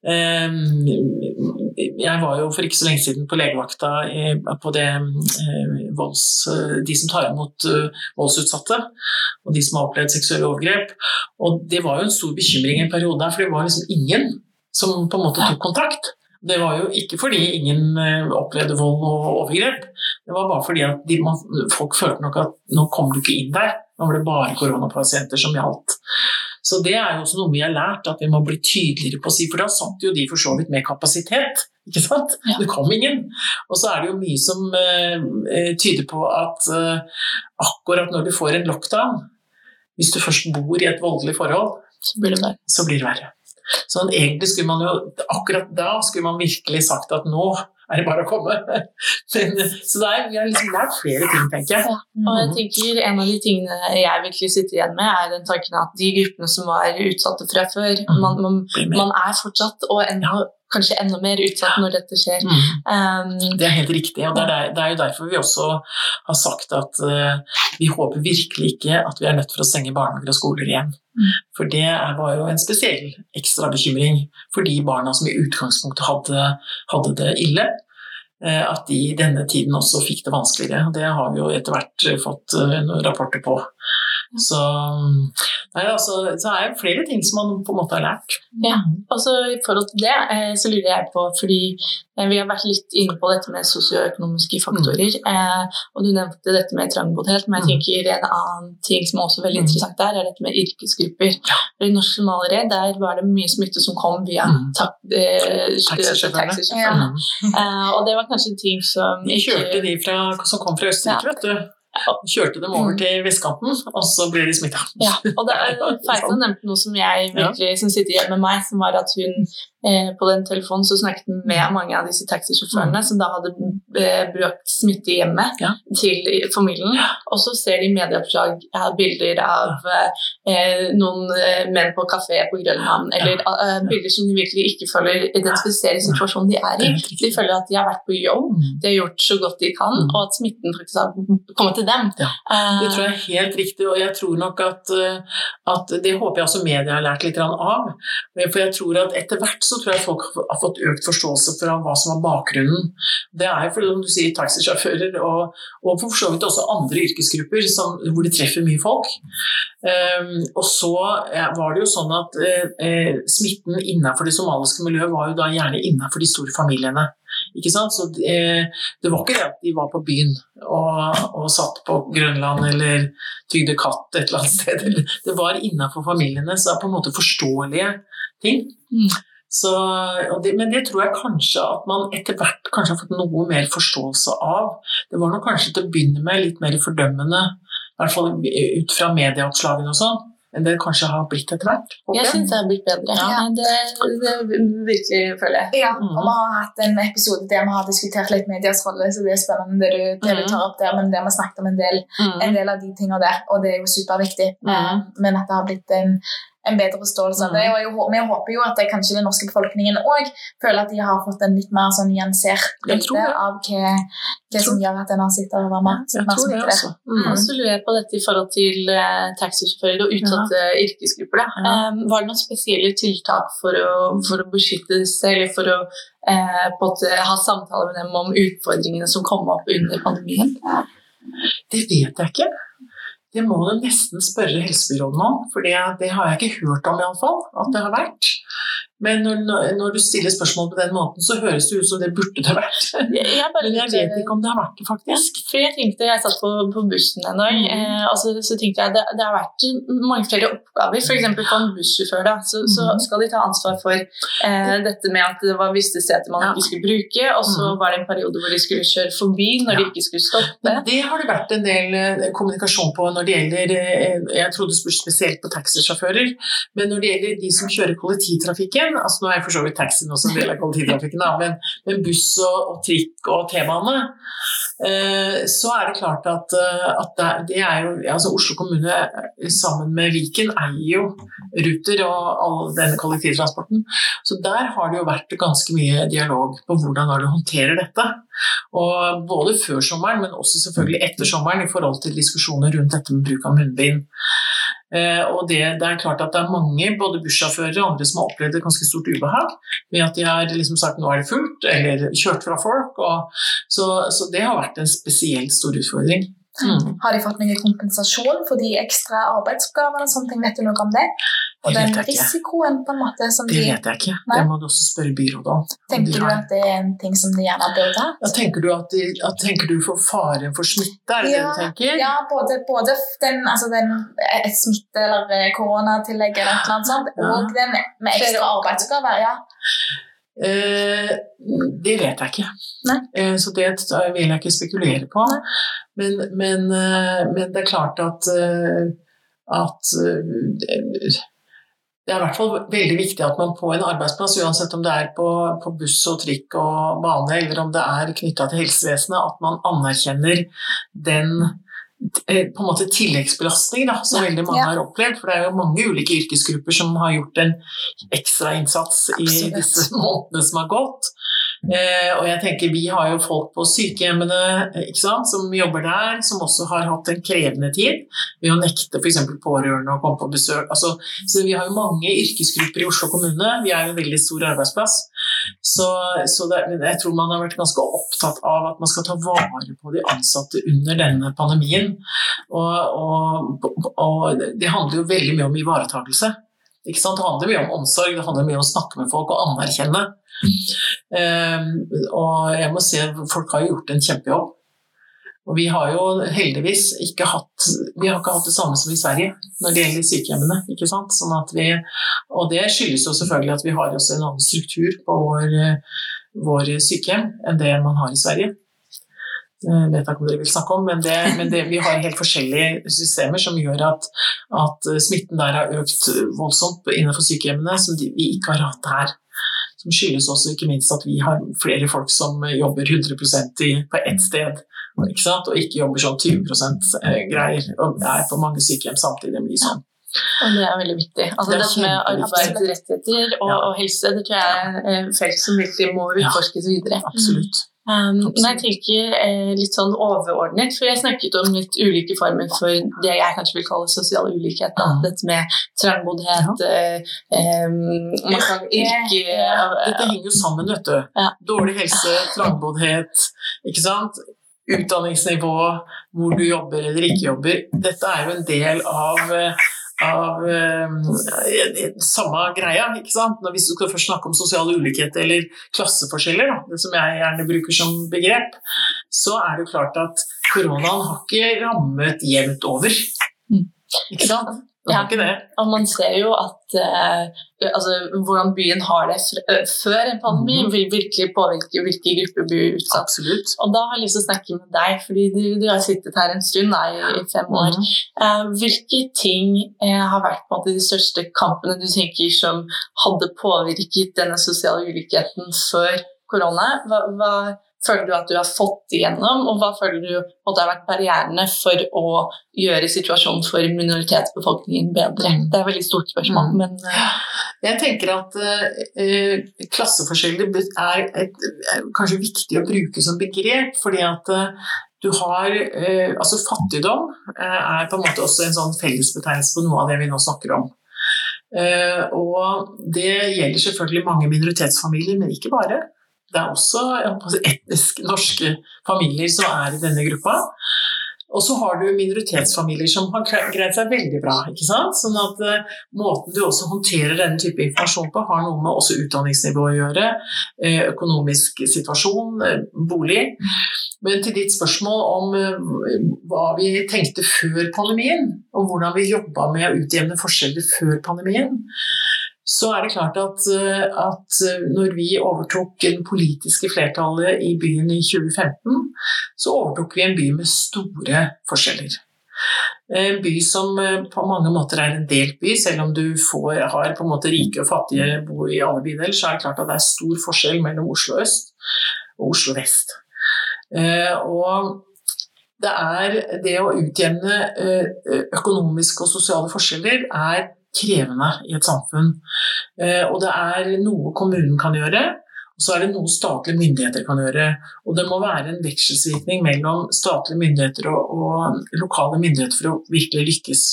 Um, jeg var jo for ikke så lenge siden på legevakta på det eh, volds, eh, de som tar imot eh, voldsutsatte, og de som har opplevd seksuelle overgrep. Og det var jo en stor bekymring en periode for det var liksom ingen som på en måte tok kontakt. Det var jo ikke fordi ingen opplevde vold og overgrep, det var bare fordi at de, folk følte nok at nå kom du ikke inn der. Nå var det bare koronapasienter som gjaldt. Så det er jo også noe vi har lært, at vi må bli tydeligere på å si, for da satt jo de for så vidt med kapasitet. Ikke sant? Det kom ingen. Og så er det jo mye som uh, tyder på at uh, akkurat når du får en lockdown, hvis du først bor i et voldelig forhold, så blir det verre. Så blir det verre. Så egentlig skulle man jo, akkurat da skulle man virkelig sagt at nå er det bare å komme. så er, vi har liksom lært flere ting, tenker jeg. Ja. Og jeg tenker En av de tingene jeg virkelig sitter igjen med, er den tanken at de gruppene som var utsatte fra før mm. man, man, man er fortsatt, og enda kanskje enda mer utsatt når dette skjer. Mm. Um, det er helt riktig, og det er, det er, jo derfor vi også har sagt at uh, vi håper virkelig ikke at vi er nødt for å stenge barnehager og skoler igjen. For det var jo en spesiell ekstra bekymring for de barna som i utgangspunktet hadde, hadde det ille. Uh, at de i denne tiden også fikk det vanskeligere. Det har vi jo etter hvert fått uh, noen rapporter på. Så, nei, altså, så er det flere ting som man på en måte har lært. Ja, og så I forhold til det eh, så lurer jeg på, fordi eh, vi har vært litt inne på dette med sosioøkonomiske faktorer. Mm. Eh, og du nevnte dette med trangboddhet, men jeg mm. tenker en annen ting som er også veldig mm. interessant der, er dette med yrkesgrupper. I Norsk Somaliere der var det mye smitte som kom via mm. taxisjåførene. Ja. Og det var kanskje ting som De kjørte de fra, som kom fra Østerrike, ja. vet du kjørte dem over mm. til vestkanten, og så ble de smitta. Ja, og det er Feisa nevnte noe som jeg virkelig, som sitter hjemme med meg, som var at hun på den telefonen så snakket vi med mange av disse taxisjåførene mm. som da hadde brukt brakt smitte hjemme ja. til familien. Og så ser de medieoppslag av bilder av eh, noen eh, menn på kafé på Grønland, eller eh, bilder som de virkelig ikke føler identifiserer situasjonen de er i. De føler at de har vært på jobb, mm. de har gjort så godt de kan, mm. og at smitten faktisk har kommet til dem. Ja. Det tror jeg er helt riktig, og jeg tror nok at, at det håper jeg også media har lært litt av. For jeg tror at etter hvert så tror jeg folk har fått økt forståelse for hva som var bakgrunnen. Det er jo fordi, som du sier, taxisjåfører og, og for så vidt også andre yrkesgrupper som, hvor det treffer mye folk. Um, og så var det jo sånn at uh, smitten innenfor det somaliske miljøet var jo da gjerne innenfor de store familiene. Ikke sant? Så det, det, var ikke det at de var på byen og, og satt på Grønland eller tygde katt et eller annet sted. Det var innenfor familiene, så det er på en måte forståelige ting. Mm. Så, det, men det tror jeg kanskje at man etter hvert kanskje har fått noe mer forståelse av. Det var nok kanskje til å begynne med litt mer fordømmende, i hvert fall ut fra medieoppslagene og sånn, enn det kanskje har blitt etter hvert. Okay? Jeg syns det har blitt bedre. Ja. Det, det, virkelig føler jeg. Ja, og vi har hatt en episode der vi har diskutert litt medias rolle, så det er spennende det du, det du mm. tar opp der, men det vi snakket om en del, mm. en del av de tingene der, og det er jo superviktig. Mm. Men at det har blitt en en bedre forståelse av det. Og jeg, vi håper jo at det, kanskje den norske befolkningen òg føler at de har fått en litt mer sånn nyansert bilde av hva, hva som gjør at en har sittet og vært mer, Jeg smittet. Mm. Mm. Så lurer jeg på dette i forhold til eh, taxisjåfører og utsatte yrkesgrupper. Da. Ja. Eh, var det noen spesielle tiltak for å, for å beskytte seg, eller for å eh, ha samtaler med dem om utfordringene som kom opp under pandemien? Det vet jeg ikke. Det må du nesten spørre helsebyråden om, for det, har jeg ikke hørt om iallfall at det har vært. Men når, når du stiller spørsmål på den måten, så høres det ut som det burde det vært. Jeg, Men jeg vet ikke om det har vært det, faktisk. For jeg tenkte, jeg satt på, på bussen en dag, Mm. eh, og så, så tenkte jeg det, det har vært mange flere oppgaver. Eksempel for en bussjåfør da, så, så Mm. skal de ta ansvar for eh, dette med at det var visse seter man ikke skulle bruke, og så Mm. var det en periode hvor de skulle kjøre forbi når de ikke skulle stoppe. Men det har det vært en del eh, kommunikasjon på når det gjelder eh, Jeg trodde du spurte spesielt på taxisjåfører, men når det gjelder de som kjører kollektivtrafikken altså Nå er for så vidt taxien også en del av kollektivtrafikken, men, men buss og, og trikk og T-bane eh, så er det klart at, eh, at det, det er jo altså Oslo kommune eh, sammen med Viken eier jo Ruter og all denne kollektivtransporten. Så der har det jo vært ganske mye dialog på hvordan er håndterer dette. Og både før sommeren, men også selvfølgelig etter sommeren i forhold til diskusjoner rundt dette med bruk av munnbind. Eh, og det, det er klart at det er mange, både bussjåfører og andre, som har opplevd et ganske stort ubehag med at de har liksom sagt nå er det fullt, eller kjørt fra folk. Og, så, så det har vært en spesielt stor utfordring. Mm. Har de fått noen kompensasjon for de ekstra arbeidsoppgavene? og sånne ting? Vet du noe om det? Og Det den risikoen på en måte som Det vet jeg ikke. Nei. Det må du også spørre byrådet om. Tenker du at det er en ting som de gjerne burde Ja, hatt? tenker, du at de, at, tenker du for faren for smitte, er det det du tenker? Ja, både, både den, altså den, et smitte- eller eh, koronatillegg eller et eller annet sånt, Ja. og den med ekstra arbeidsoppgaver. Ja. Eh, det vet jeg ikke. Nei. Eh, så det vil jeg ikke spekulere på. Nei. Men, men, eh, men det er klart at, eh, at eh, det- er i hvert fall veldig viktig at man på en arbeidsplass, uansett om det er på, på buss og trikk og bane, eller om det er knytta til helsevesenet, at man anerkjenner den på en måte tilleggsbelastning da, som veldig mange Ja. har opplevd. For det er jo mange ulike yrkesgrupper som har gjort en ekstra innsats i Absolutt. disse månedene som har gått. Eh, og jeg tenker Vi har jo folk på sykehjemmene eh, sant, som jobber der, som også har hatt en krevende tid ved å nekte f.eks. pårørende å komme på besøk. Altså, så Vi har jo mange yrkesgrupper i Oslo kommune. Vi er jo en veldig stor arbeidsplass. Så, så det, jeg tror man har vært ganske opptatt av at man skal ta vare på de ansatte under denne pandemien. Og, og, og det handler jo veldig mye om ivaretakelse. Ikke sant? Det handler mye om omsorg, det handler mye om å snakke med folk og anerkjenne. Um, og jeg må si at folk har gjort en kjempejobb. Og vi har jo heldigvis ikke hatt Vi har ikke hatt det samme som i Sverige når det gjelder sykehjemmene. ikke sant? Sånn vi, og det skyldes jo selvfølgelig at vi har også en annen struktur på vår, vår sykehjem enn det man har i Sverige. Jeg vet ikke om dere vil snakke om, men, det, men det, vi har helt forskjellige systemer som gjør at, at smitten der har økt voldsomt innenfor sykehjemmene, som de, vi ikke har hatt her. Som skyldes også ikke minst at vi har flere folk som jobber 100% i, på ett sted, ikke sant? og ikke jobber sånn 20 greier, og er på mange sykehjem samtidig. Mye sånn. Og det er veldig viktig. Altså, Det med arbeidsrettigheter og, Ja. og helse det tror jeg er et felt som virkelig må utforskes videre. Absolutt. Um, men jeg tenker eh, litt sånn overordnet, for jeg snakket om litt ulike former for det jeg kanskje vil kalle sosial ulikhet. Da. Dette med trangboddhet, eh, em, man kan yrke Dette henger jo sammen, vet du. Ja. Dårlig helse, trangboddhet, ikke sant. Utdanningsnivå, hvor du jobber eller ikke jobber. Dette er jo en del av av eh, samme greia, ikke sant? Når, du skal først snakke om sosial ulikhet eller klasseforskjeller, da, det som jeg gjerne bruker som begrep, så er det jo klart at koronaen har ikke rammet jevnt over. Mm. Ikke sant? Det Ja. ikke det. Og man ser jo at uh, altså, hvordan byen har det eh, før en pandemi, Mhm. vil virkelig påvirke hvilke grupper blir utsatt. Absolutt. Og da har jeg lyst til å snakke med deg, fordi du, du har sittet her en stund, da, i, fem år. Mhm. Uh, hvilke ting uh, har vært på en måte, de største kampene du tenker som hadde påvirket denne sosiale ulikheten før korona? Hva, hva, føler du at du har fått igjennom, og hva føler du måtte ha vært barrierene for å gjøre situasjonen for minoritetsbefolkningen bedre? Det er et veldig stort spørsmål, mm. men uh... Jeg tenker at uh, klasseforskjeller er, et, er, kanskje viktig å bruke som begrep, fordi at uh, du har uh, Altså fattigdom er på en måte også en sånn fellesbetegnelse på noe av det vi nå snakker om. og det gjelder selvfølgelig mange minoritetsfamilier, men ikke bare. Det er også etnisk norske familier som er i denne gruppa. Og så har du minoritetsfamilier som har greid seg veldig bra. ikke sant? Sånn at uh, Måten du også håndterer denne type informasjon på, har noe med også utdanningsnivå å gjøre. Uh, økonomisk situasjon, uh, bolig. Men til ditt spørsmål om hva vi tenkte før pandemien, og hvordan vi jobba med å utjevne forskjeller før pandemien, så er det klart at, eh, at eh, når vi overtok det politiske flertallet i byen i 2015, så overtok vi en by med store forskjeller. En by som eh, på mange måter er en delt by, selv om du får, har på en måte rike og fattige bo i alle bydeler, så er det klart at det er stor forskjell mellom Oslo øst og Oslo vest. Og det er det å utjevne økonomiske og sosiale forskjeller er krevende i et samfunn. Eh, og det er noe kommunen kan gjøre, og så er det noe statlige myndigheter kan gjøre. Og det må være en vekselsvirkning mellom statlige myndigheter og, og, lokale myndigheter for å virkelig lykkes.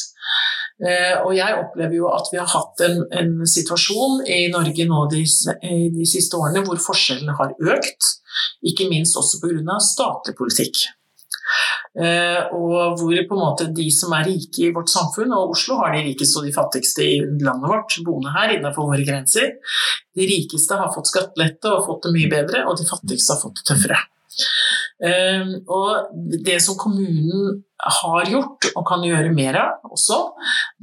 Eh, og jeg opplever jo at vi har hatt en, en situasjon i Norge nå de, de, siste årene hvor forskjellene har økt. Ikke minst også pga. statlig politikk. Eh, og hvor på en måte de som er rike i vårt samfunn, og Oslo har de rikeste og de fattigste i landet vårt boende her innenfor våre grenser. De rikeste har fått skattelette og fått det mye bedre, og de fattigste har fått det tøffere. Eh, og det som kommunen har gjort, og kan gjøre mer av også,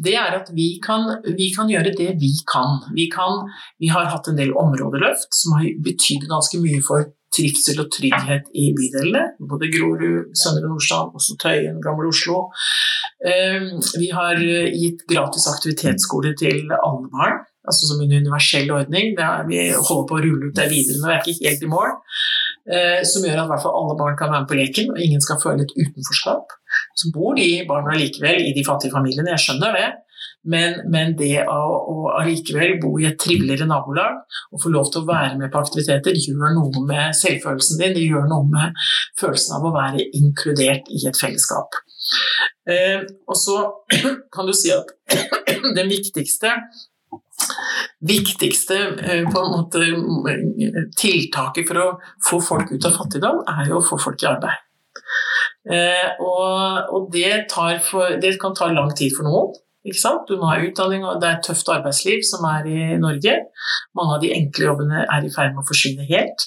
det er at vi kan, vi kan gjøre det vi kan. Vi, kan. vi har hatt en del områdeløft som har betydd ganske mye for trivsel og trygghet i bydelene. Både Grorud, Søndre Nordstrand, også Tøyen, Gamle Oslo. Ehm, vi har gitt gratis aktivitetsskole til alle barn, altså som en universell ordning. vi holder på å rulle ut det videre, men vi er ikke helt i mål. Eh, som gjør at hvert fall alle barn kan være med på leken, og ingen skal føle et utenforskap. Så bor de barna likevel i de fattige familiene, jeg skjønner det. Men, men det å, allikevel bo i et triveligere nabolag og få lov til å være med på aktiviteter, gjør noe med selvfølelsen din. Det gjør noe med følelsen av å være inkludert i et fellesskap. Eh, og så kan du si at det viktigste viktigste eh, måte, tiltaket for å få folk ut av fattigdom, er jo å få folk i arbeid. Eh, og, og det, for, det, kan ta lang tid for noen. Du må ha utdanning, og det er et tøft arbeidsliv som er i Norge. Mange av de enkle jobbene er i ferd med å forsvinne helt.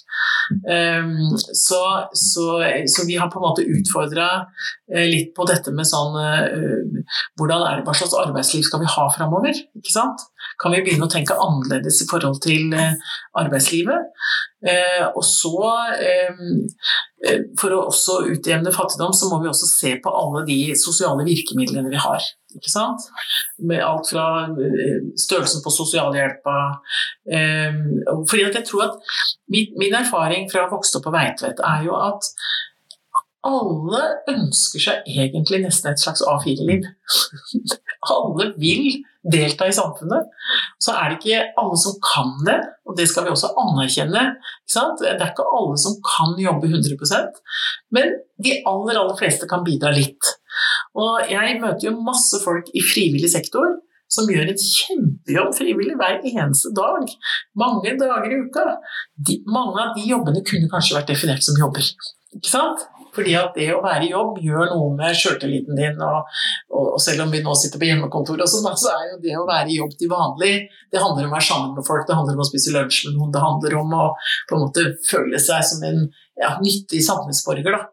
Um, så, så, så, vi har på en måte utfordra uh, litt på dette med sånn uh, hvordan er det, Hva slags arbeidsliv skal vi ha framover? Kan vi begynne å tenke annerledes i forhold til uh, arbeidslivet? og så for å også utjevne fattigdom, så må vi også se på alle de sosiale virkemidlene vi har. Ikke sant? Med alt fra eh, størrelsen på sosialhjelpa eh, Fordi at jeg tror at Min erfaring fra å ha vokst opp på Veitvet er jo at alle ønsker seg egentlig nesten et slags A4-liv. alle vil delta i samfunnet. Så er det ikke alle som kan det, og det skal vi også anerkjenne. Det er ikke alle som kan jobbe 100% men de aller, aller fleste kan bidra litt. Og jeg møter jo masse folk i frivillig sektor som gjør en kjempejobb frivillig hver eneste dag. Mange dager i uka. De, mange av de jobbene kunne kanskje vært definert som jobber. Ikke sant? Fordi at det å være i jobb gjør noe med sjøltilliten din. Og, og, selv om vi nå sitter på hjemmekontor, og sånn, så er jo det å være i jobb til vanlig Det handler om å være sammen med folk, det handler om å spise lunsj med noen, det handler om å på en måte føle seg som en ja, nyttig samfunnsborger. da.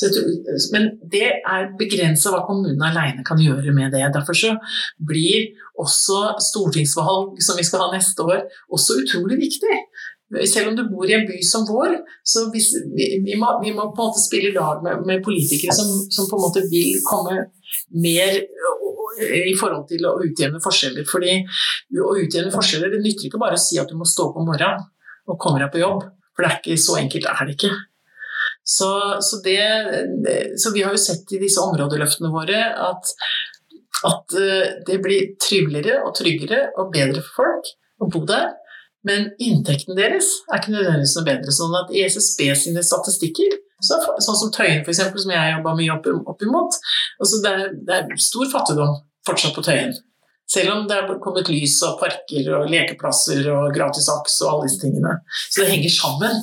Tror, men det er begrensa hva kommunen alene kan gjøre med det. Derfor så blir også stortingsvalg som vi skal ha neste år, også utrolig viktig. Selv om du bor i en by som vår, så hvis, vi, vi, må, vi, må, på en måte spille lag med, med politikere som, som, på en måte vil komme mer i forhold til å utjevne forskjeller. Fordi å utjevne forskjeller, det nytter ikke bare å si at du må stå opp om morgenen og komme deg på jobb. For det er ikke så enkelt er det ikke. Så, så, det, så, vi har jo sett i disse områdeløftene våre at, at eh, det blir triveligere og tryggere og bedre for folk å bo der. Men inntekten deres er ikke nødvendigvis noe bedre. sånn at I SSB sine statistikker, så, sånn som Tøyen f.eks., som jeg jobba mye opp, imot altså det, er, det er stor fattigdom fortsatt på Tøyen. Selv om det er kommet lys og parker og lekeplasser og gratis aks og alle disse tingene. Så det henger sammen.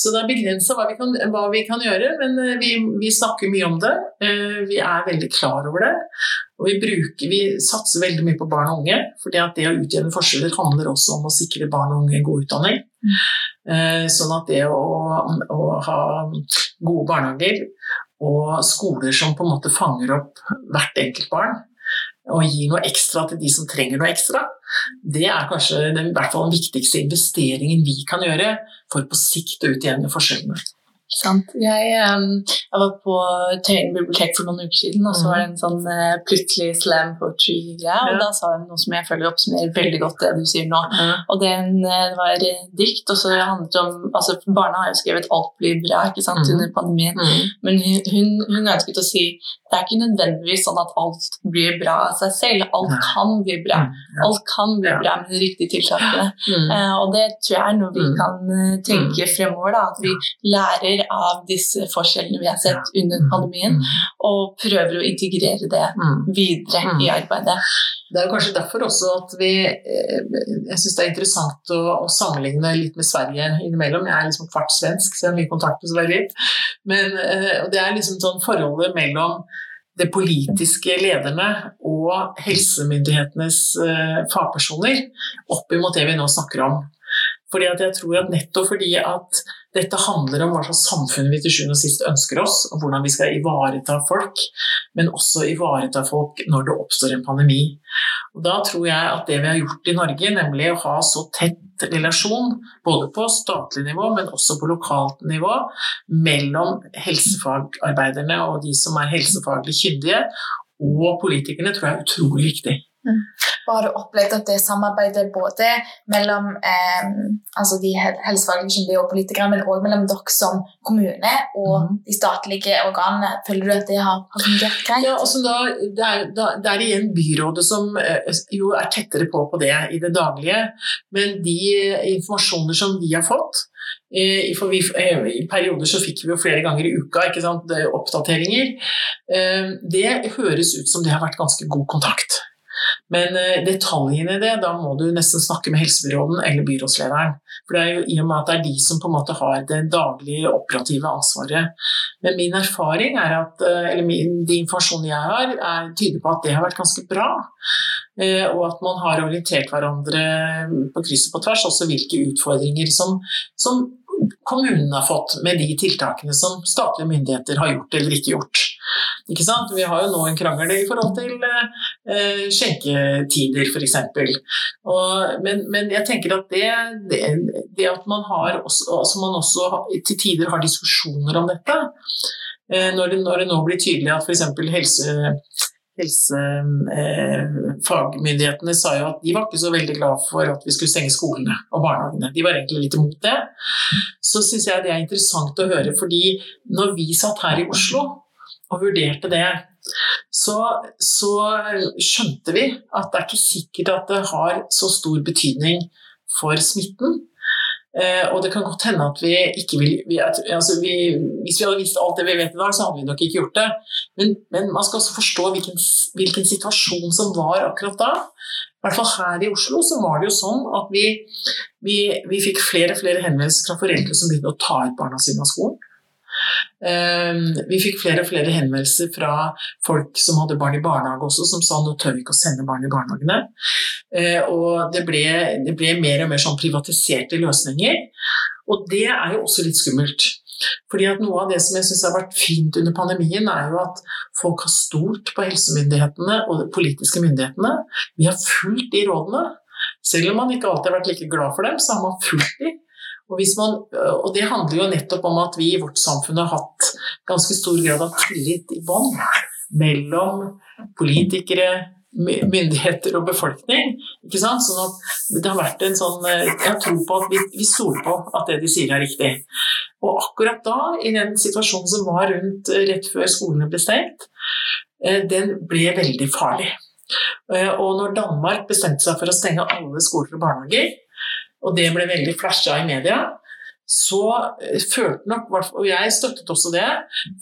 Så det er begrensa hva, hva, vi kan gjøre, men eh, vi, vi, snakker mye om det. Eh, vi er veldig klar over det. Og vi, bruker, vi satser veldig mye på barn og unge, for det å utjevne forskjeller handler også om å sikre barn og unge god utdanning. Mm. Sånn at det å, å ha gode barnehager og skoler som på en måte fanger opp hvert enkelt barn, og gi noe ekstra til de som trenger noe ekstra, det er kanskje den, i hvert fall den viktigste investeringen vi kan gjøre for på sikt å utjevne forskjellene. Sant. Jeg, jeg, var på Tøyen bibliotek for noen uker siden, og så var det en sånn uh, plutselig slam poetry-greie. Og ja. da sa hun noe som jeg føler oppsummerer veldig godt det du sier nå. Ja. Og det, eh, var dikt, og så handlet det om altså Barna har jo skrevet 'alt blir bra' ikke sant, mm. under pandemien, men hun, hun, ønsket å si det er ikke nødvendigvis sånn at alt blir bra av seg selv. Alt kan bli bra. Alt kan bli bra med de riktige tiltakene. Uh, og det tror jeg er noe vi kan tenke fremover. da, At vi lærer av disse forskjellene vi har sett under mm. pandemien, og prøver å integrere det mm. videre i mm. arbeidet. Det er kanskje derfor også at vi eh, Jeg syns det er interessant å, å, sammenligne litt med Sverige innimellom. Jeg er liksom kvart svensk, så jeg har mye kontakt med Sverige. Men eh, det er liksom sånn forholdet mellom det politiske lederne og helsemyndighetenes eh, fagpersoner opp imot det vi nå snakker om. Fordi at jeg tror at nettopp fordi at dette handler om hva slags samfunn vi til sjuende og sist ønsker oss, og hvordan vi skal ivareta folk, men også ivareta folk når det oppstår en pandemi. Og Da tror jeg at det vi har gjort i Norge, nemlig å ha så tett relasjon, både på statlig nivå, men også på lokalt nivå, mellom helsefagarbeiderne og de som er helsefaglig kyndige, og politikerne, tror jeg er utrolig viktig. Mm. Og har du opplevd at det samarbeidet både mellom eh, altså de helsefaglige kyndige og politikere, men også mellom dere som kommune og mm. de statlige organene, føler du at det har, har fungert greit? Ja, altså da, det, er, da, det er igjen byrådet som eh, jo er tettere på på det i det daglige. Men de informasjoner som vi har fått, eh, for vi, eh, I perioder så fikk vi jo flere ganger i uka oppdateringer. Det høres ut som det har vært ganske god kontakt. Men eh, detaljene i det, da må du nesten snakke med helsebyråden eller byrådslederen. For det er jo i og med at det er de som på en måte har det daglige operative ansvaret. Men min erfaring er at, eh, eller min, de informasjonene jeg har, er, tyder på at det har vært ganske bra. Eh, og at man har orientert hverandre på kryss og på tvers, også hvilke utfordringer som, som kommunen har fått med de tiltakene som statlige myndigheter har gjort eller ikke gjort. Ikke sant? Vi har jo nå en krangel i forhold til eh, skjenketider, f.eks. Men, men jeg tenker at det, det, det at man, har også, altså man også til tider har diskusjoner om dette, eh, når, det, når det nå blir tydelig at f.eks. helse helsefagmyndighetene eh, sa jo at de var ikke så veldig glad for at vi skulle stenge skolene og barnehagene. De var egentlig litt imot det. Så syns jeg det er interessant å høre, fordi når vi satt her i Oslo og vurderte det, så, så skjønte vi at det er ikke sikkert at det har så stor betydning for smitten. Eh, og det kan godt hende at vi ikke vil vi, altså vi, Hvis vi hadde visst alt det vi vet i dag, så hadde vi nok ikke gjort det. Men, men man skal også forstå hvilken, hvilken, situasjon som var akkurat da. I hvert fall her i Oslo så var det jo sånn at vi, vi, vi fikk flere og flere henvendelser fra foreldre som begynte å ta ut barna sine av skolen. Ehm, vi fikk flere og flere henvendelser fra folk som hadde barn i barnehage også, som sa nå tør vi ikke å sende barn i barnehagene. Eh, og det ble, det ble mer og mer sånn privatiserte løsninger. Og det er jo også litt skummelt. Fordi at Noe av det som jeg synes har vært fint under pandemien, er jo at folk har stolt på helsemyndighetene og de politiske myndighetene. Vi har fulgt de rådene. Selv om man ikke alltid har vært like glad for dem, så har man fulgt de. Og, man, og, det handler jo nettopp om at vi i vårt samfunn har hatt ganske stor grad av tillit i bånd mellom politikere, myndigheter og befolkning. ikke sant? Sånn at det har vært en sånn Jeg tror på at vi, vi stoler på at det de sier er riktig. Og akkurat da, i den situasjonen som var rundt rett før skolene ble stengt, den ble veldig farlig. Og når Danmark bestemte seg for å stenge alle skoler og barnehager, og det ble veldig flasha i media, så eh, følte nok, og jeg støttet også det,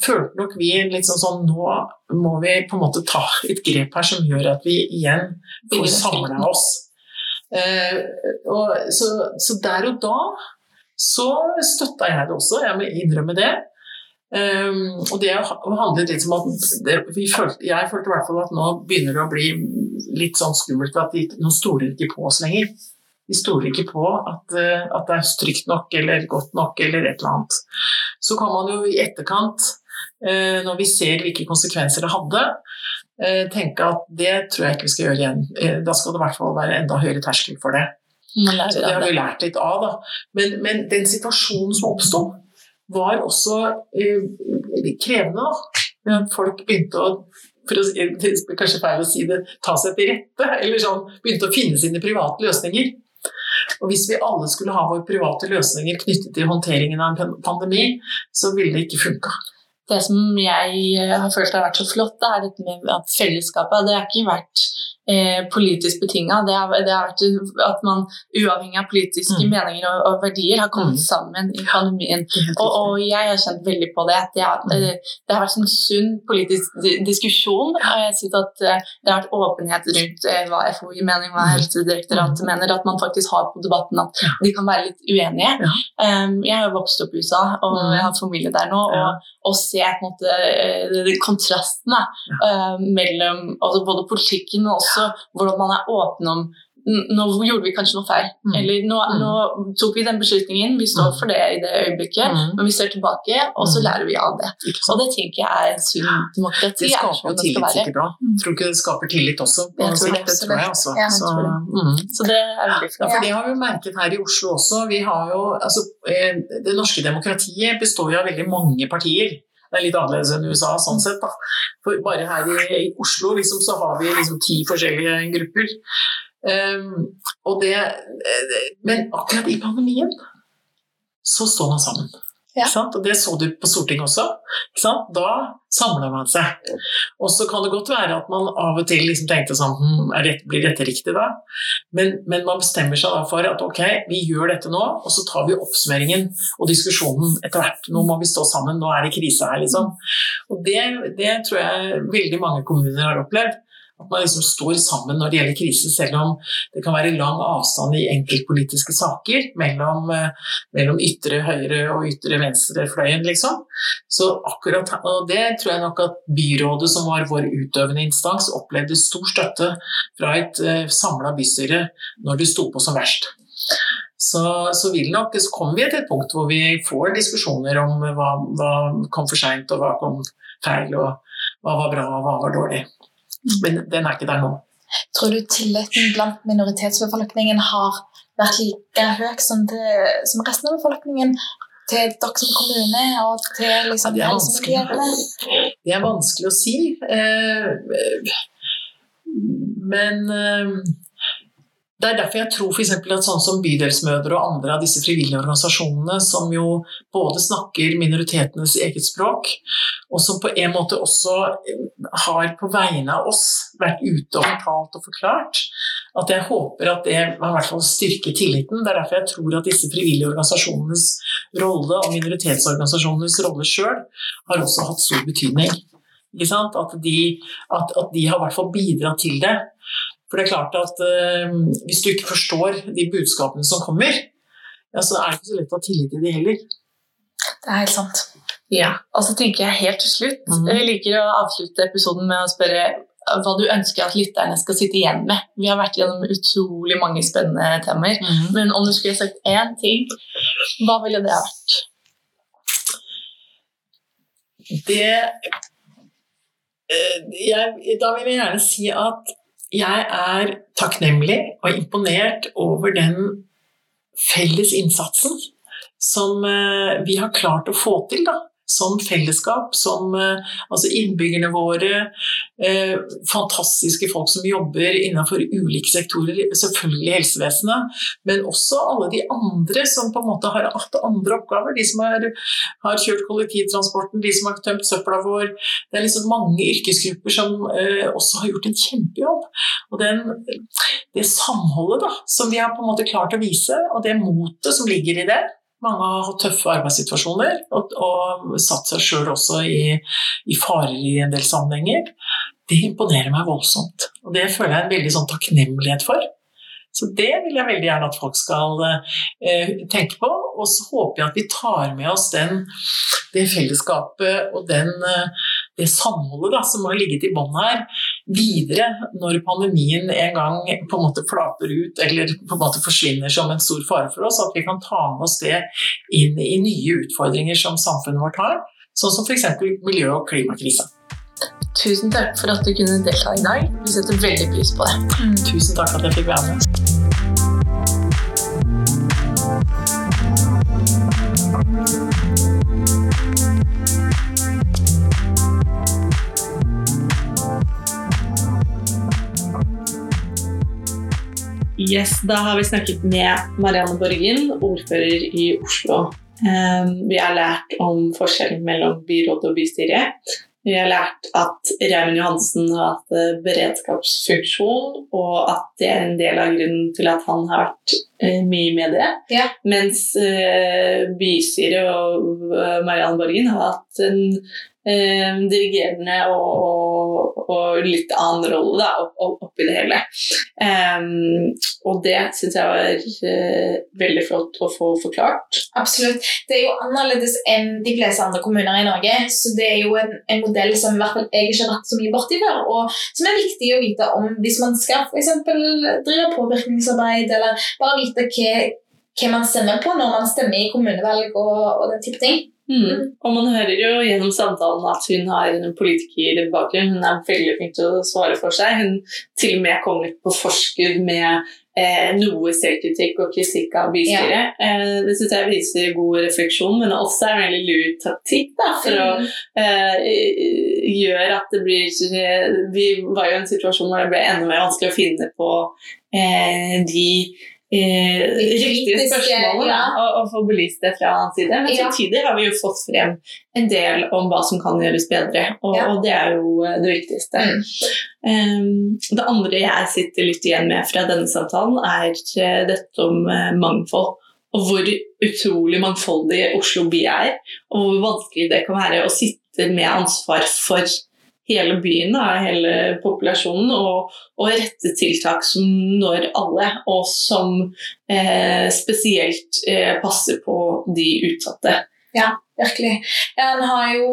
følte nok vi litt sånn sånn Nå må vi på en måte ta et grep her som gjør at vi igjen får samla oss. Eh, og, så, så, der og da så støtta jeg det også, jeg må innrømme det. Um, og det handlet litt om at det, følte, Jeg følte i hvert fall at nå begynner det å bli litt sånn skummelt at de, nå stoler ikke på oss lenger. De stoler ikke på at, eh, at, det er trygt nok eller godt nok eller et eller annet. Så kan man jo i etterkant, eh, når vi ser hvilke konsekvenser det hadde, eh, tenke at det tror jeg ikke vi skal gjøre igjen. Da skal det i hvert fall være enda høyere terskel for det. Så det har vi lært litt av. Da. Men, men den situasjonen som oppsto, var også krevende. Da. Folk begynte å for å, det er kanskje feil å si det, ta seg til rette, eller sånn, begynte å finne sine private løsninger. Og hvis vi alle skulle ha våre private løsninger knyttet til håndteringen av en pandemi, så ville det ikke funka. Det som jeg har følt har vært så flott, det er dette med at fellesskapet Det har ikke vært eh, politisk betinga. Det, det, har vært at man uavhengig av politiske mm. meninger og, og, verdier har kommet mm. sammen i pandemien. Og, og, jeg har kjent veldig på det. Det har, mm. eh, det har vært en sunn politisk diskusjon. Og jeg synes at eh, det har vært åpenhet rundt hva FHI mener, hva mm. Helsedirektoratet mm. mener. At man faktisk har på debatten at de kan være litt uenige. Ja. Um, jeg har vokst opp i USA, og jeg har familie der nå. og, å se på en måte kontrastene uh, mellom altså både politikken og også også hvordan man er åpen om nå gjorde vi kanskje noe feil. Mm. Eller nå, mm. nå, tok vi den beslutningen, vi står mm. for det i det øyeblikket, mm. men vi ser tilbake, og så mm. lærer vi av det. Og det tenker jeg er sunn demokrati. Det skaper jo tillit sikkert òg. Tror ikke det skaper tillit også. Jeg tror det, det, tror jeg også. Ja, så, det. så, det er veldig flott. Ja, for det har vi merket her i Oslo også. Vi har jo, altså, eh, det norske demokratiet består jo av veldig mange partier. Det er litt annerledes enn USA sånn sett. Da. For bare her i, i Oslo liksom, så har vi liksom ti forskjellige grupper. Um, det, eh, men akkurat i pandemien så står man sammen. Og det så du på Stortinget også. Da samla man seg. Og så kan det godt være at man av og til liksom tenkte sånn hm, det, Blir dette riktig, da? Men, men, man bestemmer seg da for at ok, vi gjør dette nå, og så tar vi oppsummeringen og diskusjonen etter hvert. Nå må vi stå sammen, nå er det krise her, liksom. Og det, det tror jeg veldig mange kommuner har opplevd. At man liksom står sammen når det gjelder krise, selv om det kan være lang avstand i enkeltpolitiske saker mellom, eh, mellom ytre høyre og ytre venstrefløyen, liksom. Så akkurat, og det tror jeg nok at byrådet, som var vår utøvende instans, opplevde stor støtte fra et uh, eh, samla bystyre når det sto på som verst. Så, så, nok, så kommer vi til et punkt hvor vi får diskusjoner om hva, hva kom for seint og hva kom feil, og hva var bra og hva var dårlig. Men den er ikke der nå. Tror du tilliten blant minoritetsbefolkningen har vært like høy som, som resten av befolkningen? Til dere som kommune og til liksom, ja, det, er det er vanskelig å si. Eh, men eh, det er derfor jeg tror for at sånn som Bydelsmødre og andre av disse frivillige organisasjonene, som jo både snakker minoritetenes eget språk, og som på en måte også har på vegne av oss vært ute og fortalt og forklart, at jeg håper at det i hvert fall styrker tilliten. Det er derfor jeg tror at disse frivillige organisasjonenes rolle og minoritetsorganisasjonenes rolle sjøl har også hatt stor betydning. At de, at, at de har i hvert fall bidratt til det. For det er klart at eh, hvis du ikke forstår de budskapene som kommer, ja, så er det ikke så lett å ha tillit til de heller. Det er helt sant. Ja, og så tenker jeg helt til slutt mm -hmm. Jeg liker å avslutte episoden med å spørre hva du ønsker at lytterne skal sitte igjen med. Vi har vært gjennom utrolig mange spennende temaer. Mm -hmm. Men om du skulle sagt én ting, hva ville det ha vært? Det eh, jeg, Da vil jeg gjerne si at jeg er takknemlig og imponert over den felles innsatsen som eh, vi har klart å få til da, som fellesskap, som eh, altså innbyggerne våre, eh, fantastiske folk som jobber innenfor ulike sektorer, selvfølgelig helsevesenet, men også alle de andre som på en måte har hatt andre oppgaver. De som har, har kjørt kollektivtransporten, de som har tømt søpla vår. Det er liksom mange yrkesgrupper som eh, også har gjort en kjempejobb. Og den, det samholdet da, som vi har på en måte klart å vise, og det motet som ligger i det, mange har hatt tøffe arbeidssituasjoner og, og satt seg sjøl også i, i farer i en del sammenhenger. Det imponerer meg voldsomt. Og det føler jeg en veldig sånn takknemlighet for. Så det vil jeg veldig gjerne at folk skal eh, tenke på. Og så håper jeg at vi tar med oss den, det fellesskapet og den, eh, det samholdet da, som har ligget i bånn her, videre når pandemien en gang på en måte flater ut eller på en måte forsvinner som en stor fare for oss. At vi kan ta med oss det inn i nye utfordringer som samfunnet vårt har. Sånn som f.eks. miljø- og klimakrisa. Tusen takk for at du kunne delta i dag. Vi setter veldig pris på det. Mm. Tusen takk for at jeg fikk være med. Yes, Da har vi snakket med Marianne Borgen, ordfører i Oslo. Ehm, vi har lært om forskjellen mellom byråd og bystyre. Vi har lært at Raymond Johansen har hatt eh, beredskapsfunksjon, og at det er en del av grunnen til at han har vært eh, mye med det. Ja. Mens uh, bystyret og Marianne Borgen har hatt en uh, dirigerende og, og, og, litt annen rolle da, oppi det hele. Um, og det syns jeg var uh, veldig flott å få forklart. Absolutt. Det er jo annerledes enn de fleste andre kommuner i Norge. Så det er jo en, en modell som i hvert fall jeg ikke har vært så mye borti før, og som er viktig å vite om hvis man skal f.eks. drive påvirkningsarbeid, eller bare vite hva, hva, man stemmer på når man stemmer i kommunevalg og, og den type ting. Mm. Og man hører jo gjennom samtalen at hun har en politikerbakgrunn. Hun er veldig flink til å svare for seg. Hun til og med kom litt på forskudd med eh, noe selvkritikk og kritikk av bystyret. Ja. Eh, det syns jeg viser god refleksjon, men også er en veldig lur taktikk da, for mm. å eh, gjøre at det blir Vi var jo i en situasjon hvor det ble enda mer vanskelig å finne på eh, de eh, riktige spørsmålet ja. og, og, få belyst det fra annen side. Men samtidig har vi jo fått frem en del om hva som kan gjøres bedre, og, ja. og det er jo eh, det viktigste. Mm. Um, det andre jeg sitter litt igjen med fra denne samtalen, er eh, dette om uh, mangfold. Og hvor utrolig mangfoldig Oslo by er, og hvor vanskelig det kan være å sitte med ansvar for hele byen, da, hele populasjonen, og, og, rette tiltak som når alle, og som eh, spesielt eh, passer på de utsatte. Ja, virkelig. En har jo,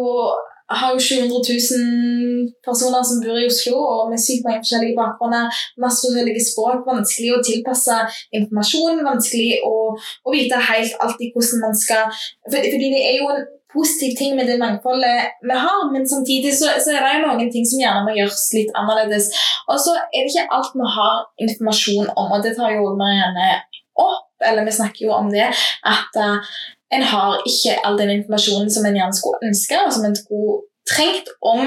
har jo 700 000 personer som bor i Oslo, og med sykt mange forskjellige bakgrunner, masse forskjellige språk. Vanskelig å tilpasse informasjon, vanskelig å, å vite helt alltid hvordan man skal for, Fordi det er jo en positiv ting med det mangfoldet vi har, men samtidig så, så, er det noen ting som gjerne må gjøres litt annerledes. Og så er det ikke alt vi har informasjon om, og det tar jo Marianne opp, eller vi snakker jo om det, at uh, en har ikke all den informasjonen som en gjerne skulle ønske, og som en skulle trengt om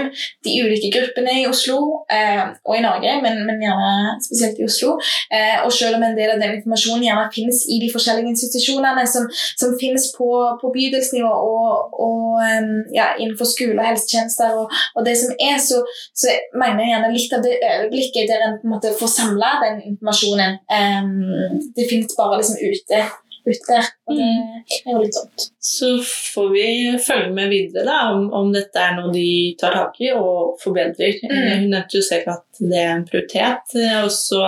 de ulike gruppene i Oslo eh, og i Norge, men, men, gjerne spesielt i Oslo. Eh, og selv om en del av den informasjonen gjerne finnes i de forskjellige institusjonene som, som finnes på, på bydelsnivå og, og ja, innenfor skole og helsetjenester og, og, det som er, så, så mener jeg gjerne litt av det øyeblikket der en på en måte får samla den informasjonen. Um, det finnes bare liksom ute ute der. Og det mm. er jo litt sånt. Så får vi følge med videre da, om, om dette er noe de tar tak i og forbedrer. Mm. Hun nevnte jo selv at det er en prioritet. Og så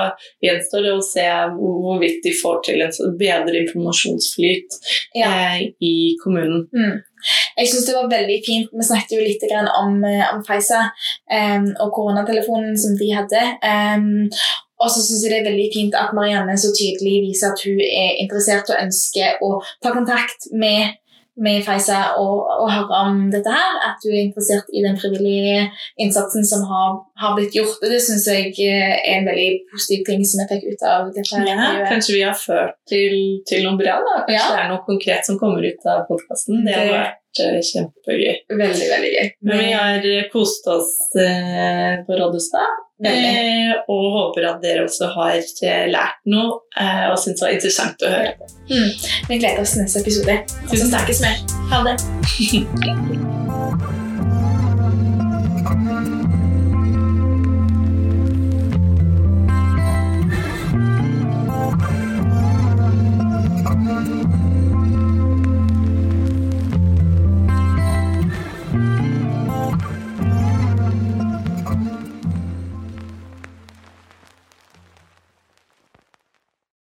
gjenstår det å se hvorvidt de får til en bedre informasjonsflyt ja. eh, i kommunen. Mm. Jeg syns det var veldig fint. Vi snakket jo litt om, eh, om Pfizer um, og koronatelefonen som de hadde. Um, og så syns jeg det er veldig fint at Marianne så tydelig viser at hun er interessert og ønsker å ta kontakt med, med Feisa og, og, høre om dette her. At hun er interessert i den frivillige innsatsen som har, har blitt gjort. Og det syns jeg er en veldig positiv ting som jeg fikk ut av dette. Ja, kanskje vi har ført til, til noe bra? da? Kanskje ja. det er noe konkret som kommer ut av podkasten? Det har vært eh, kjempegøy. Veldig, veldig gøy. Men vi har kost oss eh, på Rådhusstad. Eh, og håper at dere også har eh, lært noe eh, og syns det var interessant å høre på. Mm. Vi gleder oss til neste episode. Og så snakkes vi. Ha det.